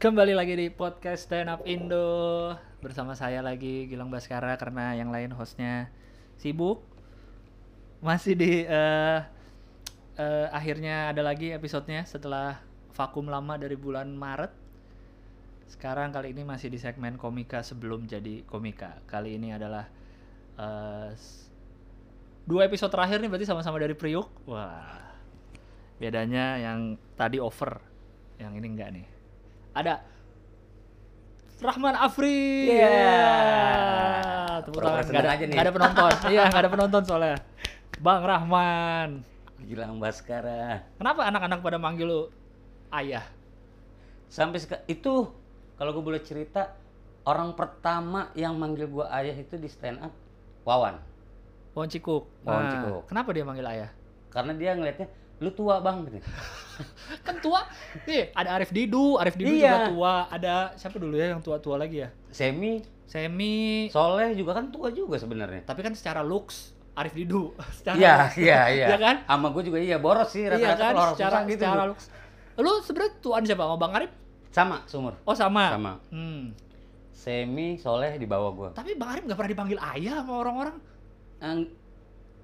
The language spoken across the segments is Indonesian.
Kembali lagi di podcast Stand Up Indo bersama saya lagi Gilang Baskara karena yang lain hostnya sibuk. Masih di eh, eh, akhirnya ada lagi episodenya setelah vakum lama dari bulan Maret. Sekarang kali ini masih di segmen komika sebelum jadi komika. Kali ini adalah s- dua episode terakhir nih berarti sama-sama dari Priuk. Wah. Bedanya yang tadi over, yang ini enggak nih. Ada Rahman Afri. Iya. Yeah. Tepuk tangan. Nggak ada, aja nih. ada penonton. iya, nggak ada penonton soalnya. Bang Rahman. Gilang Baskara. Kenapa anak-anak pada manggil lu ayah? Sampai itu kalau gue boleh cerita orang pertama yang manggil gue ayah itu di stand up Wawan. Wawan Cikuk. Wawan Nah, Cikuk. Kenapa dia manggil ayah? Karena dia ngelihatnya lu tua bang gitu. Kan tua. Nih, ada Arif Didu, Arif Didu juga Iya. tua. Ada siapa dulu ya yang tua-tua lagi ya? Semi, Semi. Soleh juga kan tua juga sebenarnya. Tapi kan secara looks Arif Didu. secara Iya, iya, iya. Iya kan? Sama gue juga iya boros sih Iya rata-rata kan? kalau orang Secara, gitu. secara looks. Lu sebenarnya tuan siapa? Sama Bang Arif? Sama sumur. Oh sama. Sama. Hmm. Semi, Soleh di bawah gue. Tapi Bang Arif nggak pernah dipanggil ayah sama orang-orang. Ang-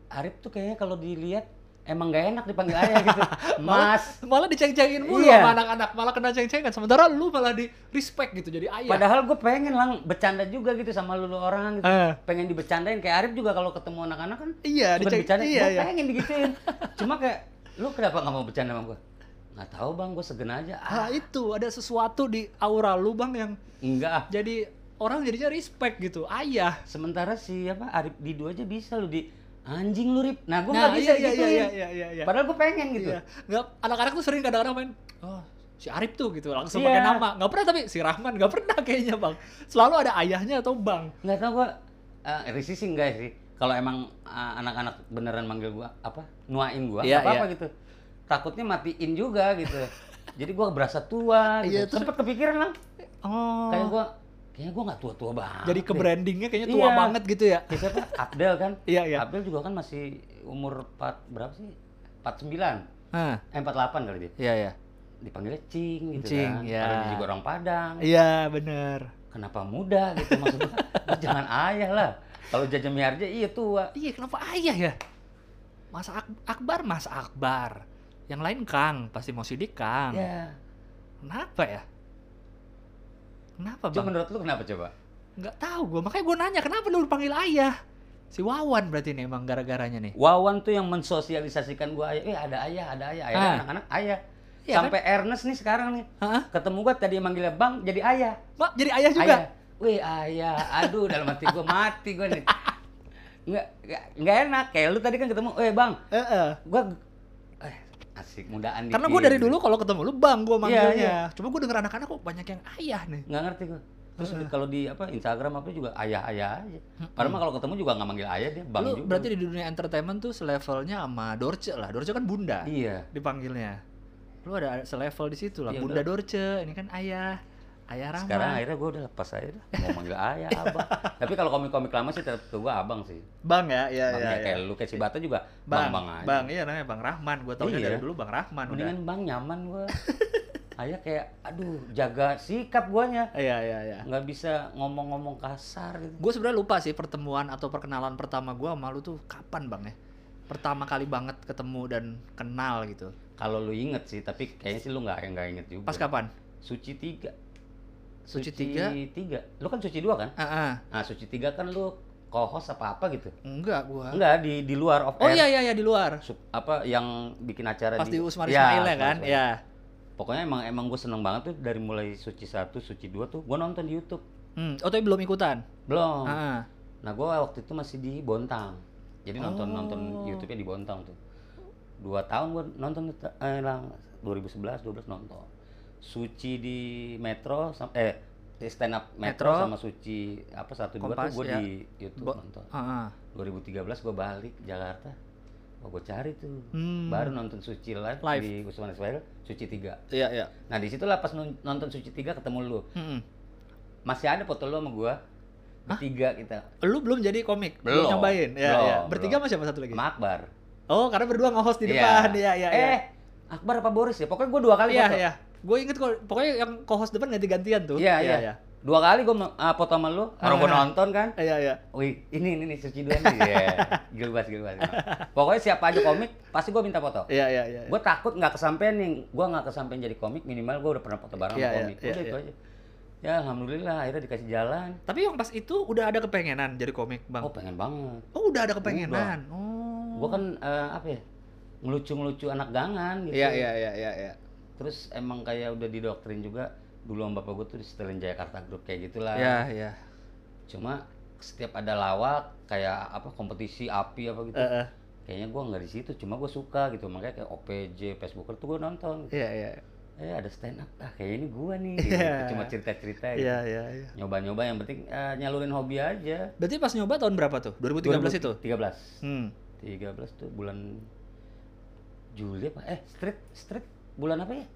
Arif tuh kayaknya kalau dilihat emang gak enak dipanggil ayah gitu. Malah, Mas. malah diceng-cengin mulu Iya. sama anak-anak, malah kena ceng-cengan. Sementara lu malah di respect gitu jadi ayah. Padahal gue pengen lang bercanda juga gitu sama lu, lu orang gitu. Eh. Pengen dibecandain kayak Arif juga kalau ketemu anak-anak kan Iya, suka diceng- dibecandain. iya, iya. pengen digituin. Cuma kayak lu kenapa nggak mau bercanda sama gue? Nggak tahu bang, gue segen aja. Ah, Ah, itu ada sesuatu di aura lu bang yang enggak. ah. jadi orang jadinya respect gitu, ayah. Sementara si apa Arif Didu aja bisa lu di anjing lu Rip. Nah gue Nah, nggak bisa iya, iya, digituin. iya, iya, iya, iya. Padahal gue pengen gitu. Iya. Nggak, anak-anak tuh sering kadang-kadang main, oh si Arif tuh gitu langsung Iya. pakai nama. Nggak pernah tapi si Rahman nggak pernah kayaknya bang. Selalu ada ayahnya atau bang. Nggak tahu gue uh, risih sih enggak sih. Kalau emang uh, anak-anak beneran manggil gua apa nuain gua Iya, apa apa iya. gitu. Takutnya matiin juga gitu. Jadi gua berasa tua gitu. Iya, terus- Sempet kepikiran lang. Oh. Kayak gua kayaknya gua nggak tua-tua banget. jadi ke brandingnya kayaknya tua Iya. banget gitu ya. Kayak siapa? Abdel kan? Iya, iya. Abdel juga kan masih umur 4 berapa sih? 49. Hah. Eh 48 kali dia. Iya ya. Dipanggilnya Cing gitu Cing, kan. iya. Dia juga orang Padang. Iya bener. Kenapa muda gitu maksud gua? Lu jangan ayah lah. Kalau Jaja Miharja iya tua. Iya kenapa ayah ya? Mas Ak- Akbar Mas Akbar. Yang lain Kang, pasti mau sidik Kang. Ya. Kenapa ya? Kenapa Coba bang? menurut lu kenapa coba? Nggak tahu gue, makanya gue nanya kenapa lu dipanggil ayah? Si Wawan berarti nih emang gara-garanya nih. Wawan tuh yang mensosialisasikan gua ayah, eh ada ayah, ada ayah, akhirnya Ah. anak-anak ayah. Iya Sampai Ernest nih sekarang nih, Hah? ketemu gua tadi manggilnya Bang jadi ayah. Mak jadi ayah juga? Ayah. Wih ayah, aduh dalam hati gua mati gua nih. Nggak, nggak, nggak enak, kayak lu tadi kan ketemu, eh Bang, Heeh. gua eh asik mudaan Karena gue dari dulu kalau ketemu lu bang gue manggilnya. iya. Cuma gue denger anak-anak kok banyak yang ayah nih. nggak ngerti gua. Terus kalau di apa Instagram apa juga ayah-ayah aja. Padahal mah kalau ketemu juga nggak manggil ayah dia, Bang lu juga. berarti di dunia entertainment tuh selevelnya sama Dorce lah. Dorce kan bunda Iya. dipanggilnya. Lu ada selevel di situ lah. Iya, bunda udah. Dorce, ini kan ayah. Ayah Rahman. Sekarang akhirnya gue udah lepas aja dah. Mau manggil ayah, abang. Tapi kalau komik-komik lama sih tetap ke gue abang sih. Bang ya, iya Bang, ya, kayak lu kayak si Bata juga Bang, bang-bang aja. Bang, iya namanya Bang Rahman. Gue taunya Iya. dari dulu Bang Rahman udah. Mendingan bang nyaman gue. ayah kayak, aduh jaga sikap guanya. Iya, iya, iya. Nggak bisa ngomong-ngomong kasar gitu. Gue sebenarnya lupa sih pertemuan atau perkenalan pertama gue sama lu tuh kapan bang ya? Pertama kali banget ketemu dan kenal gitu. Kalau lu inget sih, tapi kayaknya sih lu nggak nggak inget juga. Pas kapan? Suci tiga. Suci tiga? tiga. Lu kan suci dua kan? Ah, ah. Nah suci tiga kan lu co-host apa apa gitu? enggak gua. Enggak di di luar off Oh iya iya iya di luar. Sup- apa yang bikin acara Pas di Usmar Ya, Ismail ya kan? Iya. Pokoknya emang emang gue seneng banget tuh dari mulai suci satu, suci dua tuh gue nonton di YouTube. Hmm, oh tapi belum ikutan. Belum. Ah, ah. Nah gue waktu itu masih di Bontang. Jadi nonton Oh. nonton YouTube-nya di Bontang tuh. Dua tahun gue nonton eh lang 2011 12 nonton. Suci di Metro eh di stand up Metro, Metro. sama Suci apa satu dua tuh gue ya. di YouTube Bo- nonton. Ah, ah. 2013 gue balik Jakarta. Oh, gue cari tuh. Hmm. Baru nonton Suci live, Live. di Usman Ismail, Suci 3. Iya iya. Nah di situlah pas non- nonton Suci 3 ketemu lu. Hmm. Masih ada foto lu sama gua. Bertiga kita. Lu belum jadi komik, Belum. nyobain. Ya, Belum, ya. Bertiga belum. sama siapa satu lagi? Sama Akbar. Oh, karena berdua nge-host di Iya. depan. Iya iya iya. Eh, Akbar apa Boris ya? Pokoknya gua dua kali Iya foto. iya. Gue inget kok, pokoknya yang co-host depan ganti-gantian tuh. Iya, iya. Dua kali gue uh, foto sama lu, orang gue Ah. nonton kan. Iya, iya. Wih, ini ini nih Suci dua nih. Iya. Gilbas, gilbas. Pokoknya siapa aja komik, pasti gue minta foto. Iya, iya, iya. Gue takut nggak kesampean nih, gue nggak kesampean jadi komik minimal gue udah pernah foto bareng Iya, sama iya, komik. iya, Udah iya. itu aja. Ya alhamdulillah akhirnya dikasih jalan. Tapi yang pas itu udah ada kepengenan jadi komik, Bang. Oh pengen banget. Oh, udah ada kepengenan. Oh. Gue kan eh, apa ya ngelucu-ngelucu anak gangan gitu. Iya, iya, iya, iya, iya. Terus emang kayak udah didoktrin juga dulu sama bapak gue tuh di setelin Jakarta Group kayak gitulah. Iya, iya. Cuma setiap ada lawak kayak apa kompetisi api apa gitu. Eh, eh. Kayaknya gue nggak di situ, cuma gue suka gitu makanya kayak OPJ, Facebooker tuh gue nonton. Iya, iya. Eh ada stand up, ah kayak ini gue nih. Gitu. Iya. Cuma cerita-cerita gitu. Iya, iya, iya. Nyoba-nyoba yang penting eh, nyalurin hobi aja. Berarti pas nyoba tahun berapa tuh? 2013 itu? 13. Hmm. 13 tuh bulan Juli apa? Eh, street street bulan apa ya?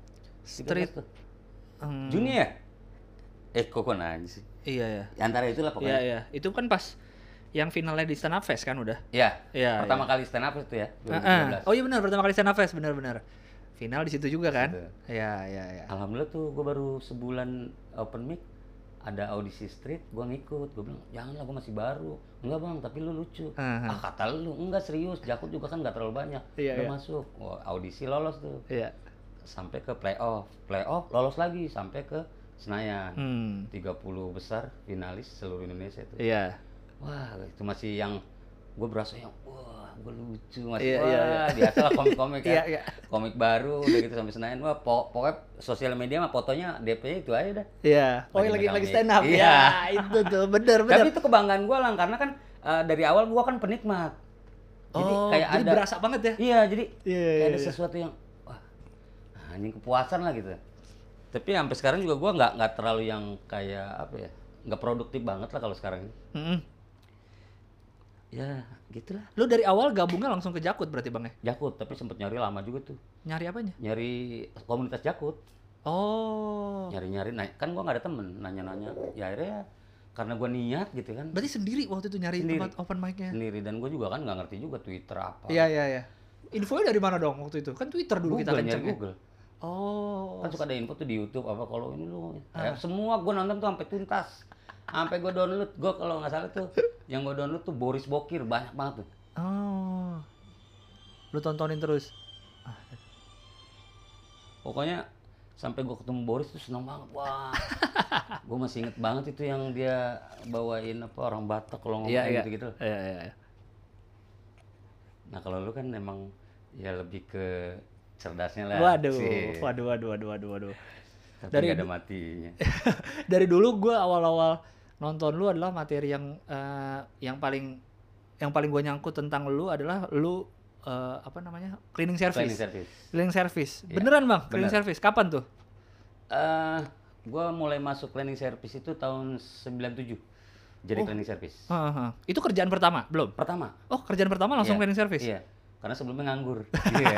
13 Street. Hmm. Juni ya? Eh, kok kok nanya sih? Iya, iya. Antara itulah Iya, pokoknya. iya. Itu kan pas yang finalnya di Stand Up Fest kan udah? Iya. Iya, Pertama kali stand up itu ya, ah. 2013. Oh iya benar, pertama kali Stand Up Fest, benar-benar. Final di situ juga kan? Iya, iya, iya. Alhamdulillah tuh gue baru sebulan open mic ada audisi street, gue ngikut. Gue bilang, janganlah gue masih baru. Enggak bang, tapi lu lucu. Aha. Ah kata lu, enggak serius. Jakut juga kan nggak terlalu banyak. Iya, Udah iya. masuk. Wah, audisi lolos tuh. Iya. Sampai ke playoff. Playoff lolos lagi sampai ke Senayan. Hmm. 30 besar finalis seluruh Indonesia tuh. Iya. Wah, itu masih yang gue berasa yang wah, gue lucu masih Iya, wah, iya, iya. biasa lah komik-komik kan. Iya, iya. Komik baru udah gitu sampai Senayan. Wah, po- pokoknya sosial media mah fotonya DP-nya itu aja dah. Iya. Oh, Lagi lagi stand up. Iya. Iya, itu tuh. Bener, bener. Tapi itu kebanggaan gue lah karena kan eh, dari awal gue kan penikmat. Jadi oh, kayak jadi ada berasa banget ya? Iya, jadi Iya, kayak iya, ada iya. sesuatu yang anjing kepuasan lah gitu. Tapi sampai sekarang juga gue nggak nggak terlalu yang kayak apa ya, nggak produktif banget lah kalau sekarang ini. Mm-mm. Ya, gitulah. Lu dari awal gabungnya langsung ke Jakut berarti Bang ya? Jakut, tapi sempet nyari lama juga tuh. Nyari apanya? Nyari komunitas Jakut, Oh. nyari-nyari. Nah, kan gua nggak ada temen, nanya-nanya. Ya akhirnya karena gua niat gitu kan, Berarti sendiri waktu itu nyari Sendiri. tempat open mic-nya? sendiri dan gua juga kan nggak ngerti juga Twitter apa. Iya, iya, iya. Infonya dari mana dong waktu itu? Kan Twitter dulu kita Google, nyari kenceng ya? Google. Oh. Kan suka ada info tuh di YouTube apa kalau ini lu. Ah. Kayak semua gua nonton tuh sampai tuntas. Sampai gua download, gua kalau nggak salah tuh yang gua download tuh Boris Bokir banyak banget tuh. Oh. Lu tontonin terus. Pokoknya sampai gua ketemu Boris tuh senang banget. Wah. gua masih inget banget itu yang dia bawain apa orang Batak kalau ngomong Iya, iya. gitu-gitu. Iya, iya, iya. Nah, kalau lu kan emang ya lebih ke cerdasnya lah. Waduh, sih. waduh, waduh, waduh, waduh, waduh. Tapi dari ada matinya. Dari dulu gue awal-awal nonton lu adalah materi yang eh, yang paling yang paling gue nyangkut tentang lu adalah lu eh, apa namanya cleaning service. Cleaning service. Cleaning service. Iya, Beneran bang, cleaning bener. service. Kapan tuh? Eh, gua mulai masuk cleaning service itu tahun 97. Jadi Oh. cleaning service. Hahaha. Itu kerjaan pertama? Belum? Pertama. Oh kerjaan pertama langsung Iya, cleaning service? Iya. Karena sebelumnya nganggur. Iya.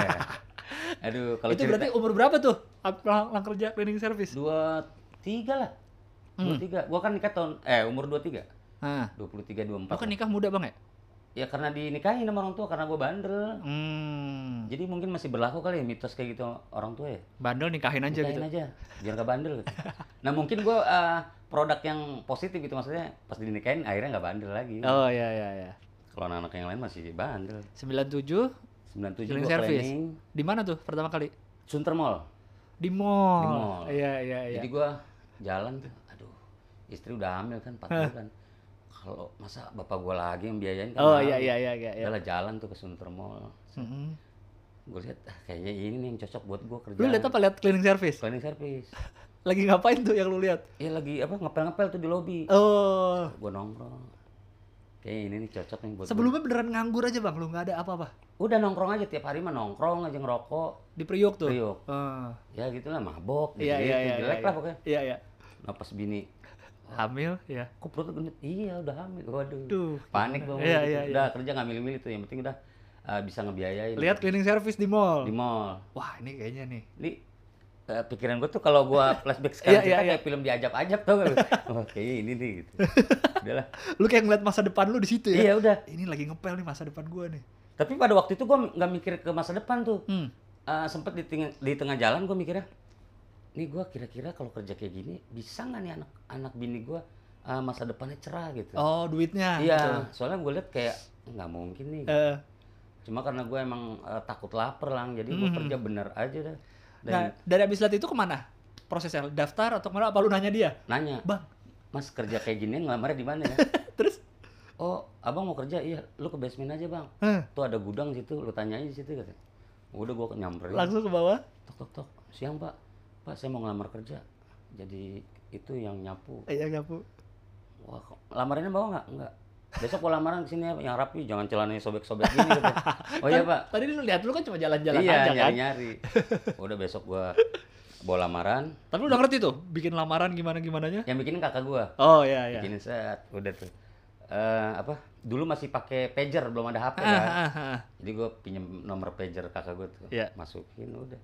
Aduh, kalau itu cerita berarti umur berapa tuh? Lang, lang kerja cleaning service? dua tiga lah. Dua Hmm. tiga. Gua kan nikah tahun eh umur dua tiga. Nah, Dua puluh tiga dua empat. kan nikah muda bang ya? Ya karena dinikahin sama orang tua karena gua bandel. Hmm. Jadi mungkin masih berlaku kali ya mitos kayak gitu orang tua ya. Bandel nikahin aja Nikahin gitu. aja biar gak bandel gitu. nah mungkin gua eh, produk yang positif gitu maksudnya pas dinikahin akhirnya nggak bandel lagi. Oh iya iya iya. Kalau anak-anak yang lain masih bandel. 97 97 cleaning gua service. cleaning Di mana tuh pertama kali? Sunter Mall. Di mall. Di mall. Iya iya iya. Jadi gua jalan tuh, aduh, istri udah hamil kan 4 bulan. Kalau masa bapak gua lagi yang biayain kan. oh mahal. iya iya iya iya. iya. Udah jalan tuh ke Sunter Mall. Mm-mm. Gue lihat ah, kayaknya ini nih yang cocok buat gua kerja. Lu lihat apa lihat cleaning service? Cleaning service. Lagi ngapain tuh yang lu lihat? Iya lagi apa ngepel-ngepel tuh di lobi. Oh. Gua nongkrong. Kayaknya ini nih cocok nih buat gua. Sebelumnya beneran nganggur aja bang, lu nggak ada apa-apa Udah nongkrong aja tiap hari mah nongkrong aja ngerokok. di Priok tuh. Priok. Oh. Ya gitulah mabok gitu. Iya iya iya. Jelek iya, lah iya. pokoknya. Iya iya. Nah pas bini Hamil ya. kok perut gendut iya udah hamil waduh Duh. panik dong Iya, gitu. iya, udah kerja nggak milih-milih tuh yang penting udah uh, bisa ngebiayain Lihat cleaning service di mall. di mall Wah ini kayaknya nih. ini uh, pikiran gue tuh kalau gua flashback sekarang Iya, iya, iya. kayak film diajak-ajak tau gak lu oh, kayaknya ini nih gitu udahlah Lu kayak ngeliat masa depan lu di situ ya. iya udah Ini lagi ngepel nih masa depan gua nih. Tapi pada waktu itu gua nggak mikir ke masa depan tuh Hmm. uh, sempet di, ting- di tengah jalan gua mikirnya nih gua kira-kira kalau kerja kayak gini bisa nggak nih anak anak bini gua ah, masa depannya cerah gitu Oh, duitnya. iya gitu. soalnya gue liat kayak nggak mungkin nih Eh, cuma karena gue emang eh, takut lapar lang jadi gue Mhm. kerja bener aja dah dan nah, dari abis lihat itu ke mana? Prosesnya daftar atau ke mana? Apa lu nanya dia? nanya Bang, mas kerja kayak gini ngelamarnya di mana ya? oh abang mau kerja? Iya. Lu ke basement aja bang. Eh, tuh ada gudang situ lu tanyain di situ katanya. Udah gue nyamperin. Langsung ke bawah. tok tok tok. Siang pak. Pak saya mau ngelamar kerja. Jadi itu yang nyapu. Iya, nyapu. wah kok lamarannya bawa nggak? Nggak. Besok mau lamaran ke sini ya yang rapi jangan celananya sobek-sobek gini katanya. oh iya pak. Tadi lu lihat lu kan cuma jalan-jalan iya aja kan. nyari-nyari. Udah besok gua bawa lamaran. Tapi lu udah ngerti tuh bikin lamaran gimana gimananya? yang bikinin kakak gua. Oh iya iya. bikinin set udah tuh Eh apa? Dulu masih pakai pager belum ada HP Ah, kan? ah, ah. jadi gua pinjem nomor pager kakak gua tuh. Iya. masukin udah.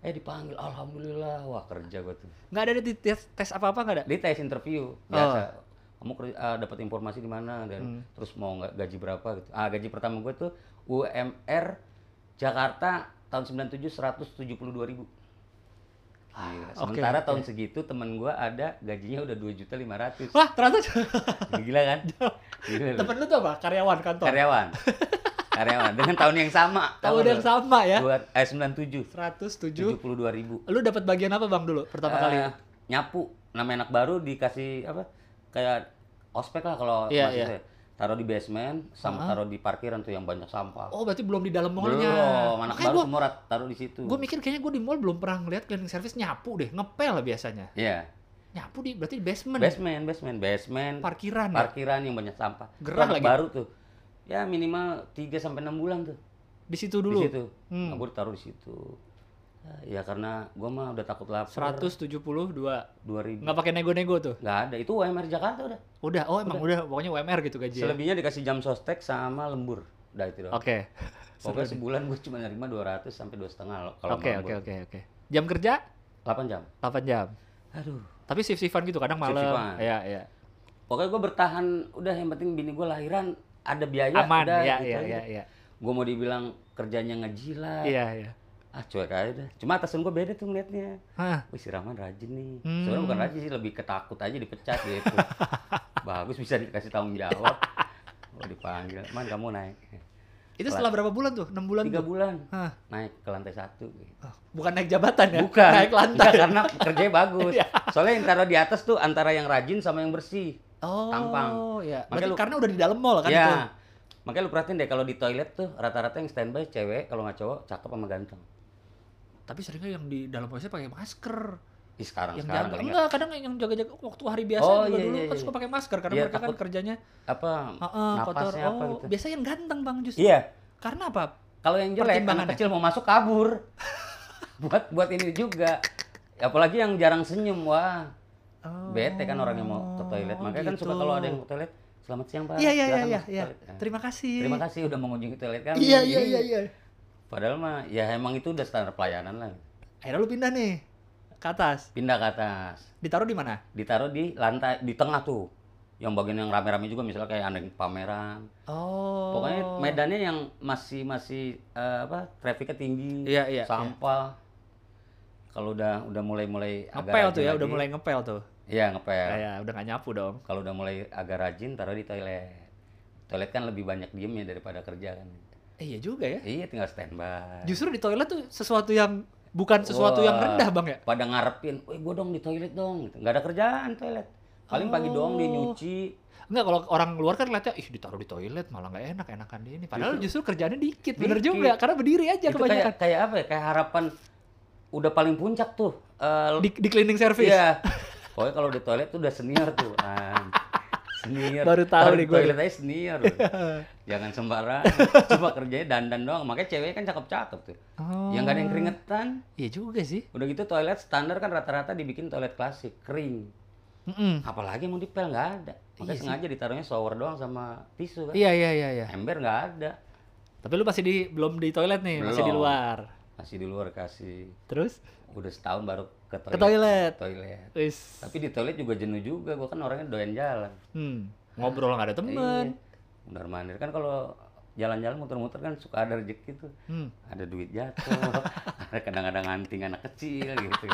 Eh dipanggil alhamdulillah. Wah kerja gua tuh. Nggak ada di tes, tes apa-apa nggak ada? di tes interview biasa. Kamu kerja, ah, dapat informasi di mana? Dan terus mau nggak gaji berapa gitu. Ah gaji pertama gue tuh UMR Jakarta tahun 97 172 ribu Gila. Sementara oke. tahun segitu temen gue ada gajinya udah dua juta lima ratus. Wah, ternyata Gila kan? Gila lu. temen lu tuh apa? Karyawan kantor. Karyawan. Karyawan dengan tahun yang sama. Tahun yang sama ya. Dua, eh 97. 107. 72 ribu. Lu dapat bagian apa Bang dulu pertama kali? Eh, nyapu nama anak baru dikasih apa kayak ospek lah kalau Iya, maksudnya. Taruh di basement sama taruh di parkiran tuh yang banyak sampah Oh, berarti belum di dalam mallnya. belum anak Makanya baru gua, semua taruh di situ gua mikir kayaknya gua di mall belum pernah ngeliat cleaning service nyapu deh, ngepel lah biasanya. Iya Nyapu di berarti di basement. basement basement basement Parkiran ya? parkiran yang banyak sampah Gerah anak lagi. baru tuh ya minimal 3 sampai enam bulan tuh Di situ dulu. di situ Hmm. nah, gue taruh di situ ya karena gua mah udah takut lapar 172. 2000 Nggak pakai nego-nego tuh. nggak ada itu UMR Jakarta udah Udah, oh emang udah, pokoknya UMR gitu gaji. selebihnya dikasih jam sostek sama lembur udah itu doang Oke. Pokoknya sebulan gue cuma nerima 200 sampai dua setengah kalau Oke, oke, oke, oke. Jam kerja 8 jam. 8 jam. Aduh. Tapi shift-shiftan gitu kadang malam. Shift-shiftan. Iya, iya. Pokoknya gue bertahan, udah yang penting bini gue lahiran ada biaya Aman, udah iya, gitu iya, iya, iya. Gue mau dibilang kerjanya ngejilat. Iya, iya. Ah cuek aja dah. Cuma atasan gue beda tuh ngeliatnya. Hah. Wih si Rahman rajin nih. Hmm. Sebenarnya bukan rajin sih, lebih ketakut aja dipecat gitu. Bagus bisa dikasih tanggung jawab. Oh dipanggil, man kamu naik. Itu setelah berapa bulan tuh? 6 bulan Tiga tuh? bulan Hah. naik ke lantai satu. Gitu. Oh, Bukan naik jabatan ya? Bukan. Naik lantai. Enggak, karena kerjanya bagus. Iya. Soalnya yang taruh di atas tuh antara yang rajin sama yang bersih. Oh, tampang. iya. Makanya lu- karena udah di dalam mall kan ya. itu? Makanya lu perhatiin deh kalau di toilet tuh rata-rata yang standby cewek, kalau nggak cowok cakep sama ganteng. Tapi seringnya yang di dalam polisi pakai masker. Ih, sekarang yang sekarang jaga nggak. enggak, kadang yang jaga-jaga waktu hari biasa Oh, juga iya, dulu iya, kan iya. suka pakai masker karena Iya, mereka kan kerjanya apa heeh, kotor. napasnya Oh, apa gitu. biasanya yang ganteng Bang justru. Iya. Karena apa? Kalau yang jelek anak kecil mau masuk kabur. buat buat ini juga. Apalagi yang jarang senyum, wah. Oh, Bete kan orang yang mau ke toilet. Makanya kan suka gitu. kalau ada yang ke toilet, selamat siang, Pak. Iya, iya, iya, iya, masuk ke iya. toilet." Nah, Terima kasih. Terima kasih udah mengunjungi toilet kami. Iya, iya, iya, iya. Padahal mah ya emang itu udah standar pelayanan lah. Akhirnya lu pindah nih ke atas. Pindah ke atas. Ditaruh di mana? Ditaruh di lantai di tengah tuh. Yang bagian yang rame-rame juga misalnya kayak ada pameran. Oh. Pokoknya medannya yang masih masih eh, apa? Trafiknya tinggi. Iya, iya, Sampah. Kalau udah udah mulai-mulai agak ngepel rajin tuh ya, udah lagi, mulai ngepel tuh. Iya, ngepel. Kayak udah gak nyapu dong. Kalau udah mulai agak rajin taruh di toilet. Toilet kan lebih banyak diemnya daripada kerja kan. Eh, iya juga ya. Iya, tinggal standby. Justru di toilet tuh sesuatu yang bukan sesuatu yang Wah, rendah, Bang ya. Pada ngarepin, "Woi, gua dong di toilet dong." Gitu. Nggak ada kerjaan toilet. Paling pagi doang dia Oh. nyuci. Enggak kalau orang luar kan lihatnya ih ditaruh di toilet malah nggak enak enakan di ini. Padahal justru, kerjaannya dikit, bener Dikit. juga karena berdiri aja itu kebanyakan. kayak kayak apa ya? Kayak harapan udah paling puncak tuh. Eh, Di, di cleaning service. Iya. Pokoknya kalau di toilet tuh udah senior tuh. Ah, senior. Baru tahu nih gua toilet aja senior. Jangan sembarang. Cuma kerjanya dandan doang. Makanya cewek kan cakep-cakep tuh. Oh. Yang gak ada yang keringetan. Iya juga sih. Udah gitu toilet standar kan rata-rata dibikin toilet klasik, kering. Mm-mm. Apalagi mau dipel nggak ada. Makanya Iya sih. sengaja ditaruhnya shower doang sama tisu kan. Iya iya iya iya. Ember nggak ada. Tapi lu masih di belum di toilet nih, masih di Belum. luar. Masih di luar kasih. Terus Udah setahun baru ke toilet. ke toilet. Toilet. Tapi di toilet juga jenuh juga. Gua kan orangnya doyan jalan. Hmm. Ngobrol nggak ada temen. Iya. Benar mandir kan kalau jalan-jalan muter-muter kan suka ada rezeki tuh. Hmm. Ada duit jatuh. ada kadang-kadang nganting anak kecil gitu.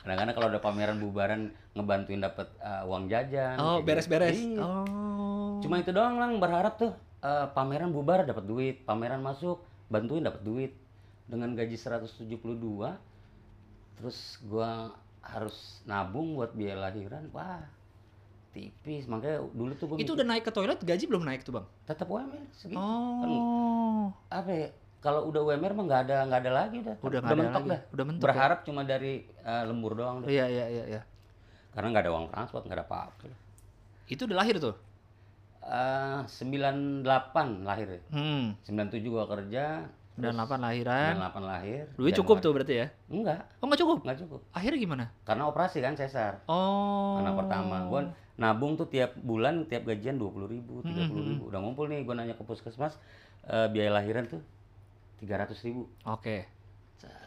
Kadang-kadang kalau ada pameran bubaran ngebantuin dapat uh, uang jajan. Oh, kayak beres-beres. gitu. Iya. Oh. Cuma itu doang lang berharap tuh uh, pameran bubar dapat duit, pameran masuk bantuin dapat duit. Dengan gaji 172 terus gua harus nabung buat biaya lahiran. Wah, tipis. Makanya dulu tuh gua itu mikir, udah naik ke toilet, gaji belum naik tuh, Bang? tetap UMR segitu. Oh. Apa ya? Kalau udah UMR mah nggak ada nggak ada lagi udah. Udah ada mentok lagi. dah. Udah mentok. ya? Berharap cuma dari uh, lembur doang deh. Iya, iya, iya, iya. Karena nggak ada uang transport, nggak ada apa-apa. Itu udah lahir tuh. Eh, 98 lahir ya. Hmm. 97 gua kerja, 98 lahiran. 98 lahir. Duit cukup tuh berarti ya? Enggak, Oh, nggak cukup. enggak cukup. Akhirnya gimana? Karena operasi kan sesar. Oh. Anak pertama. Gua nabung tuh tiap bulan tiap gajian 20 ribu, 30 Hmm, ribu. Udah ngumpul nih gua nanya ke puskesmas eh, biaya lahiran tuh 300 ribu. Oke.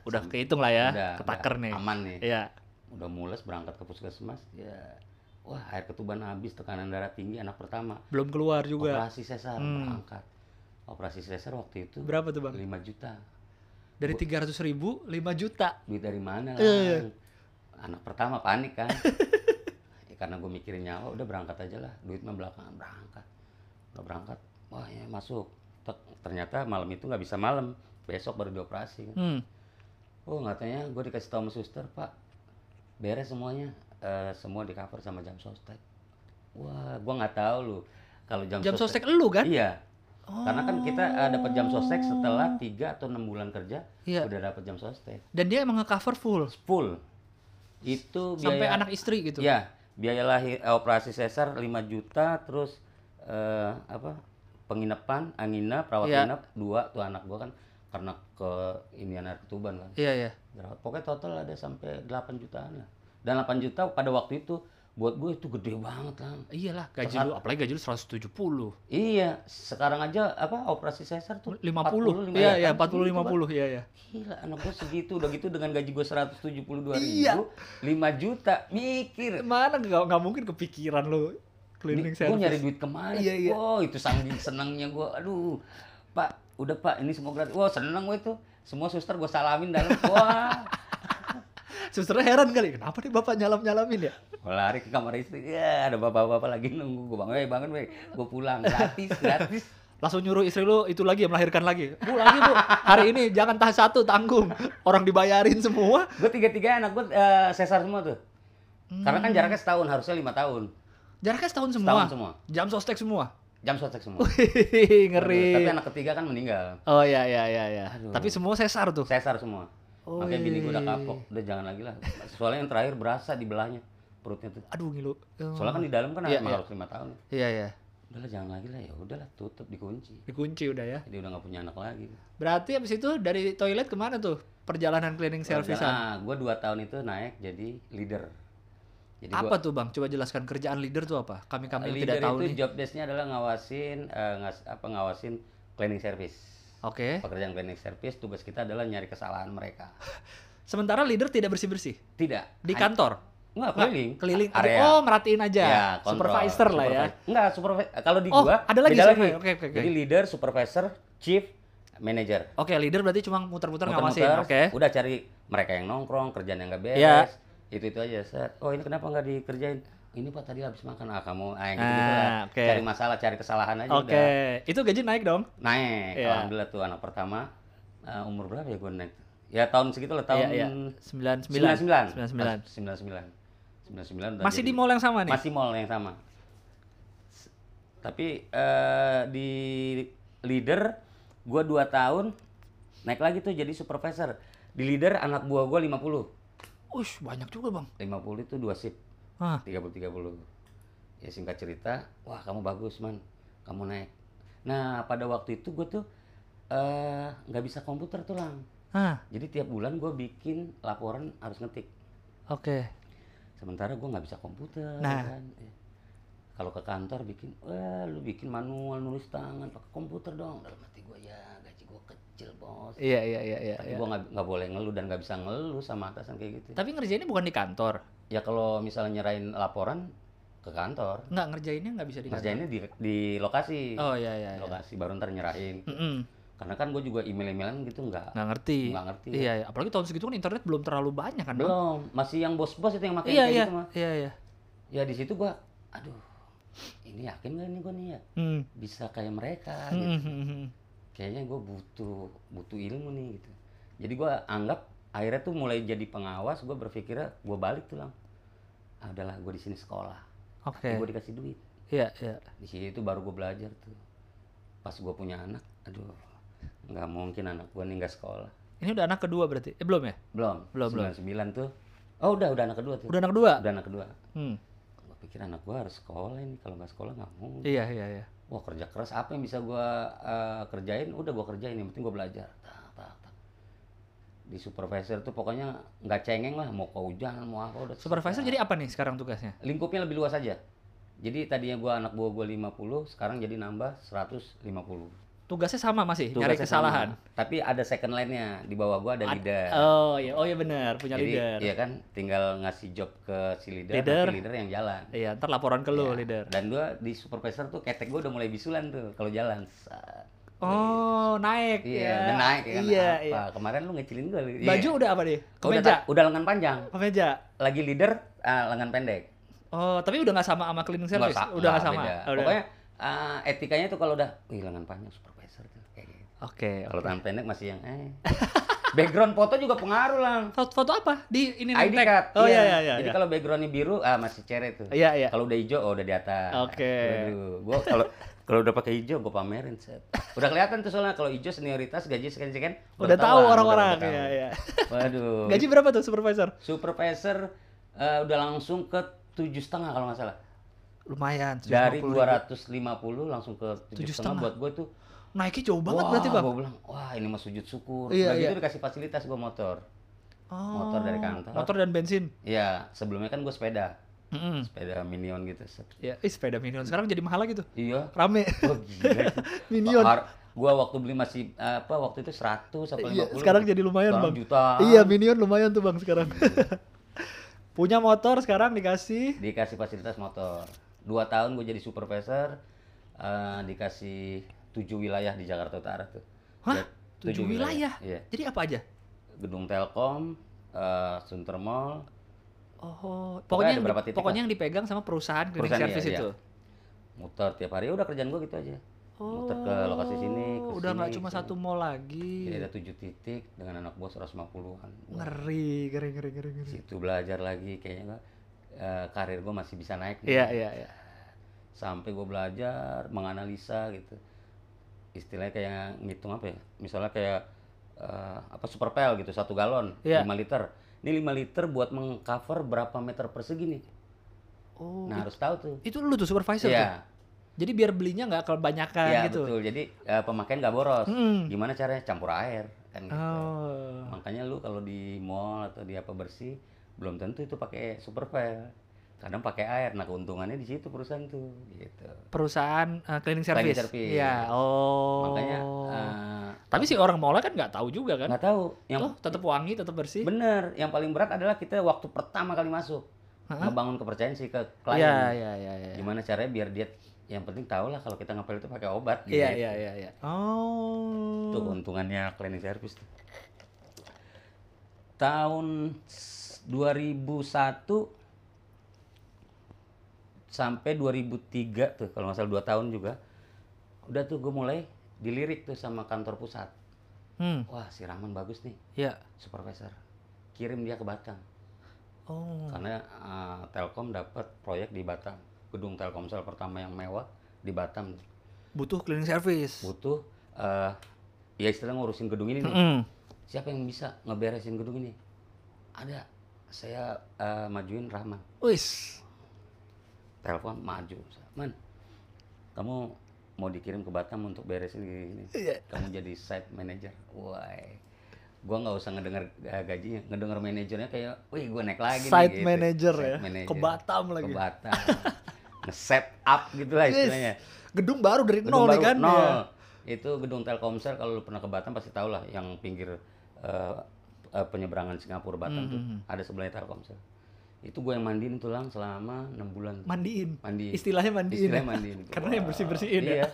Udah kehitung lah ya, Udah, ketaker udah nih. Aman nih. Iya. Udah mules berangkat ke puskesmas. Ya, wah air ketuban habis, tekanan darah tinggi anak pertama. Belum keluar juga. Operasi sesar berangkat. Operasi sesar waktu itu Berapa tuh, Bang? 5 juta. Dari 300 ribu, 5 juta. duit dari mana. Lang? anak pertama panik kan ya, karena gue mikirin nyawa udah berangkat aja lah duit mah belakangan berangkat udah berangkat wah ya masuk ternyata malam itu nggak bisa malam besok baru dioperasi kan. Hmm. oh katanya gue dikasih tahu sama suster pak beres semuanya Eh, semua di cover sama jam sostek wah gue nggak tahu lu kalau jam, Jam sostek elu kan? iya karena kan kita eh, dapat jam sostek setelah tiga atau enam bulan kerja Iya. udah dapat jam sostek Dan dia emang nge-cover full. full itu biaya Sampai anak istri gitu. ya biaya lahir eh, operasi sesar 5 juta terus eh, apa penginapan angina perawat Iya. inap dua tuh anak gua kan karena ke ini anak ketuban kan Iya, iya. Pokoknya total ada sampai 8 jutaan lah dan 8 juta pada waktu itu buat gue itu gede banget lah Iyalah, gaji lu apalagi gaji lu 170. iya sekarang aja apa operasi sesar tuh 50. 40, Iya, iya, kan? 40 Segitu, Pak. 50. Iya, iya. Gila, anak gue segitu, udah gitu dengan gaji gue 172 Iya. ribu, 5 juta, mikir. Mana nggak nggak mungkin kepikiran lu cleaning Gue service. nyari duit ke mana? Iya, iya. Wow, itu saking senangnya gue. Aduh, Pak, udah Pak, ini semua gratis. Wah, seneng gue itu. Semua suster gue salamin dalam. Wah, Susternya heran kali, kenapa nih bapak nyalam-nyalamin ya? lari ke kamar istri. Ya, ada bapak-bapak lagi nunggu. Gue bangun, "Weh, bangun, weh. Gue pulang, gratis, gratis. Langsung nyuruh istri lu itu lagi melahirkan lagi. Bu lagi bu, hari ini jangan tahap satu tanggung. Orang dibayarin semua. Gue tiga-tiga anak gue eh, sesar semua tuh. Karena kan jaraknya setahun, harusnya lima tahun. Jaraknya setahun semua. Setahun semua. Jam sostek semua. Jam sostek semua. Wih, ngeri. Tapi anak ketiga kan meninggal. Oh iya iya iya iya. Tapi semua sesar tuh. Sesar semua. Oh, Makanya bini gue udah iya. kapok, udah jangan lagi lah. Soalnya yang terakhir berasa di belahnya perutnya tuh. Aduh ngilu. Oh. Soalnya kan di dalam kan Iya, iya. harus lima tahun. Iya iya. Udahlah jangan lagi lah ya, udahlah tutup dikunci. Dikunci udah ya. Jadi udah nggak punya anak lagi. Berarti abis itu dari toilet ke mana tuh? Perjalanan cleaning service Nah, gue dua tahun itu naik jadi leader. Jadi Apa tuh bang? Coba jelaskan kerjaan leader tuh apa? Kami gua, kami leader tidak tahu itu nih. job desk-nya adalah ngawasin eh, ngas, apa ngawasin cleaning service. Oke. Pekerjaan cleaning service tugas kita adalah nyari kesalahan mereka. Sementara leader tidak bersih bersih Tidak. di kantor. Enggak, keliling. Keliling. area. Oh merhatiin aja. Ya, kontrol. Supervisor lah ya. Enggak, supervisor. Kalau di Oh, gua ada lagi beda supervisor. Oke, oke, oke. Jadi leader, supervisor, chief, manager. Oke leader berarti cuma muter-muter ngawasin. Oke. Udah cari mereka yang nongkrong, kerjaan yang nggak beres. Iya. Itu itu aja, set. Oh, ini kenapa nggak dikerjain? Ini Pak tadi habis makan. Ah, kamu ah, yang Ah, gitu-gitu lah. oke. Cari masalah, cari kesalahan aja Oke. udah. Itu gaji naik dong. Naik. Iya. Alhamdulillah tuh anak pertama eh, umur berapa ya gue naik? Ya tahun segitu lah, tahun Iya iya. Sembilan sembilan. 99. Sembilan sembilan. 99. 99 udah Masih jadi- di mall yang sama nih. Masih mall yang sama. S- Tapi eh, di leader gua 2 tahun naik lagi tuh jadi supervisor. Di leader anak buah gua 50. Ush banyak juga bang. 50 itu dua shift. Ah. 30 30. Ya singkat cerita, wah kamu bagus man. Kamu naik. Nah, pada waktu itu gua tuh eh nggak bisa komputer tuh lang. Ah. Jadi tiap bulan gua bikin laporan harus ngetik. Oke. sementara gue nggak bisa komputer Nah. kan Eh, kalau ke kantor bikin wah lu bikin manual nulis tangan pakai komputer dong dalam hati gue ya gue kecil bos Iya iya iya iya. tapi iya. gue nggak boleh ngeluh dan nggak bisa ngeluh sama atasan kayak gitu Tapi ngerjainnya bukan di kantor. ya kalau misalnya nyerahin laporan ke kantor Nggak ngerjainnya nggak bisa di kantor. ngerjainnya di di lokasi Oh iya iya. Iya. lokasi baru ntar nyerahin Mm-mm. karena kan gue juga email-emailan gitu nggak nggak ngerti. nggak ngerti Iya, iya. apalagi tahun segitu kan internet belum terlalu banyak kan, Bang? belum masih yang bos-bos itu yang pakai Iya, kayak iya. gitu mah Iya, iya. ya di situ gue aduh ini yakin gak nih gue nih ya Hmm. bisa kayak mereka Hmm, gitu. hmm, hmm, hmm. Kayaknya gue butuh butuh ilmu nih gitu jadi gue anggap akhirnya tuh mulai jadi pengawas gue berpikirnya gue balik tuh lang ah, udahlah gue di sini sekolah Oke. gue dikasih duit Iya, iya. di situ baru gue belajar tuh pas gue punya anak aduh nggak mungkin anak gue nih nggak sekolah Ini udah anak kedua berarti? Eh, belum ya? belum Belum, belum. 99 tuh oh udah udah anak kedua tuh Udah anak kedua? udah anak kedua Hmm. gue pikir anak gue harus sekolah ini kalau nggak sekolah nggak mau Iya, iya, iya. Wah kerja keras apa yang bisa gue kerjain? Udah gue kerjain yang penting gue belajar. Tak, tak, tak. di supervisor tuh pokoknya nggak cengeng lah mau hujan mau apa udah Supervisor jadi apa nih sekarang tugasnya? lingkupnya lebih luas aja. Jadi tadinya gua anak buah gua 50 sekarang jadi nambah 150 Tugasnya sama masih, nyari Tugasnya kesalahan. sama. tapi ada second line-nya di bawah gua ada Ad- leader Oh iya, oh iya benar, punya jadi leader. iya kan tinggal ngasih job ke si leader, Leader. nanti leader yang jalan Iya, ntar laporan ke lu, Iya. leader. dan gua di supervisor tuh ketek gua udah mulai bisulan tuh kalau jalan. Oh, naik iya ya. udah naik ya kan Iya, apa iya. kemarin lu ngecilin gua Iya. Baju udah apa udah, Kemeja. udah lengan panjang Kemeja. lagi leader ah, lengan pendek Oh, tapi udah nggak sama sama cleaning service? sa- udah nggak sama. beda. Oh, udah. pokoknya ah, etikanya tuh kalau udah wih lengan panjang tuh Oke. Kalau tangan pendek masih yang eh. Background foto juga pengaruh lah. Foto, foto apa? Di ini ID tag? card. Oh iya iya iya. Jadi iya. kalau backgroundnya biru ah masih cere tuh. Iya iya. Kalau udah hijau oh udah di atas. Oke. Waduh, gua kalau kalau udah pakai hijau gua pamerin set. Udah kelihatan tuh soalnya kalau hijau senioritas gaji sekian sekian. Udah tahu orang-orang ya ya. Waduh. Gaji berapa tuh supervisor? supervisor eh, udah langsung ke tujuh setengah kalau nggak salah. Lumayan. Dari 750. 250 langsung ke tujuh setengah. buat gue tuh Naiknya jauh banget wah, berarti bang. Gue bilang, wah ini mah sujud syukur. Iya, Udah iya. gitu dikasih fasilitas gue motor. Oh, motor dari kantor. Motor dan bensin. Iya, sebelumnya kan gue sepeda. Mm-mm. Sepeda Minion gitu. Set. Ya, ih sepeda minion sekarang jadi mahal lagi tuh. Iya. Rame. Wah gila. Minion. Har- gua waktu beli masih apa waktu itu 100 apa 50. Iya, sekarang jadi lumayan Sekarang bang. jutaan. Iya minion lumayan tuh bang sekarang. Punya motor sekarang dikasih. Dikasih fasilitas motor. Dua tahun gue jadi supervisor. eh, dikasih tujuh wilayah di Jakarta Utara tuh. Hah? Ya, Tujuh wilayah? Iya. Jadi apa aja? Gedung Telkom, eh, Sunter Mall, Oh, Pokoknya pokoknya yang, berapa di- titik pokoknya yang dipegang sama perusahaan cleaning Perusahaan, service iya, itu. muter tiap hari. Udah kerjaan gue gitu aja. Muter ke lokasi sini, ke Oh, udah nggak cuma sini. satu mall lagi. Jadi ada tujuh titik dengan anak buah 150-an. Wah, Ngeri, ngeri, ngeri, ngeri, ngeri. situ belajar lagi kayaknya gua, eh, karir gue masih bisa naik. Iya, iya, iya. sampai gue belajar menganalisa gitu istilahnya kayak ngitung apa ya misalnya kayak eh, apa superpel gitu satu galon Iya. 5 liter ini 5 liter buat mengcover berapa meter persegi nih Oh, nah harus tahu tuh itu lu tuh supervisor tuh. Iya, Jadi biar belinya nggak kebanyakan iya gitu. betul. Jadi eh, pemakaian nggak boros. Mm. Gimana caranya campur air kan gitu. Oh. Makanya lu kalau di mall atau di apa bersih belum tentu itu pakai superpel. Kadang pakai air. Nah, keuntungannya di situ perusahaan tuh gitu. Perusahaan eh, cleaning Cleaning service. service. Iya. Oh. Makanya eh, Tapi si orang mallnya kan nggak tahu juga kan. nggak tahu yang Oh, tetap wangi, tetap bersih. bener yang paling berat adalah kita waktu pertama kali masuk Hah? ngebangun kepercayaan sih ke klien iya, iya, iya. gimana caranya biar dia yang penting tahu lah kalau kita ngapel itu pakai obat gitu. iya, iya, iya. Oh. itu keuntungannya cleaning service tuh. tahun s- 2001 sampai 2003 tuh kalau nggak salah dua tahun juga udah tuh gue mulai dilirik tuh sama kantor pusat. Hmm, wah si Rahman bagus nih. Iya. supervisor. Kirim dia ke Batam. Oh. karena eh, Telkom dapat proyek di Batam. Gedung Telkomsel pertama yang mewah di Batam. Butuh cleaning service. butuh eh ya istilah ngurusin gedung ini nih. Mm. siapa yang bisa ngeberesin gedung ini? Ada. Saya eh, majuin Rahman. Wis. Telepon maju man kamu mau dikirim ke Batam untuk beresin gini, Iya. kamu jadi site manager wah gua nggak usah ngedenger eh, gajinya ngedenger manajernya kayak wih gua naik lagi nih," Site gitu. manager Site ya. manager. Ke Batam lagi. ke Batam nge-set up gitu lah Yes. istilahnya Gedung baru dari gedung nol nih baru, kan. nol. Iya. Itu gedung Telkomsel kalau lu pernah ke Batam pasti tahu lah yang pinggir eh, eh, penyeberangan Singapura Batam tuh Mhm. ada sebelahnya Telkomsel. Itu gue yang mandiin tulang selama enam bulan. Mandiin. Mandi. Istilahnya mandiin. Istilahnya ya? mandiin. Karena yang bersih-bersihin ya. Iya.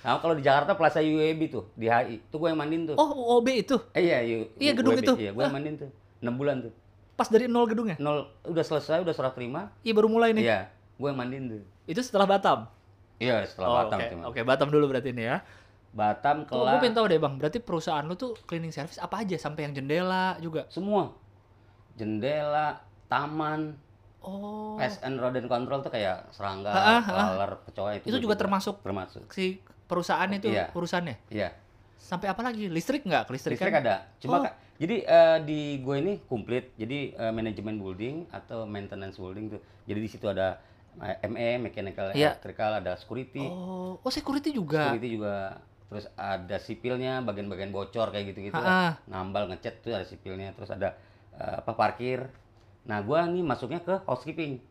Nah, kalau di Jakarta Plaza UAB tuh di HI, tuh gue yang mandiin tuh. Oh, UOB itu. Eh, iya, U- Iya, gedung UAB, itu. Iya, gue yang mandiin tuh. 6 bulan tuh. Pas dari nol gedungnya. Nol udah selesai, udah serah terima. Iya, baru mulai nih. Iya, gue yang mandiin tuh. Itu setelah Batam. Iya, setelah Oh, Batam Oke, tuh. Mas. Oke, Batam dulu berarti ini ya. Batam Oh, gue kelar pengen tahu deh, Bang. Berarti perusahaan lu tuh cleaning service apa aja sampai yang jendela juga. semua. Jendela, taman, Oh. pest and rodent control tuh kayak serangga, ha. laler, kecoa itu. Itu gua juga termasuk termasuk. si perusahaan itu Iya. urusannya. Iya. Sampai apa lagi? Listrik nggak? Listrik, Listrik kan? ada. Cuma Oh. Kak, jadi eh, di gue ini komplit. Jadi eh, manajemen building atau maintenance building tuh. Jadi di situ ada eh, ME, mechanical, Iya. electrical, ada security. Oh, oh security juga. Security juga. Terus ada sipilnya, bagian-bagian bocor kayak gitu-gitu. Nambal, ngecat tuh ada sipilnya. Terus ada eh, apa parkir. Nah, gua nih masuknya ke housekeeping.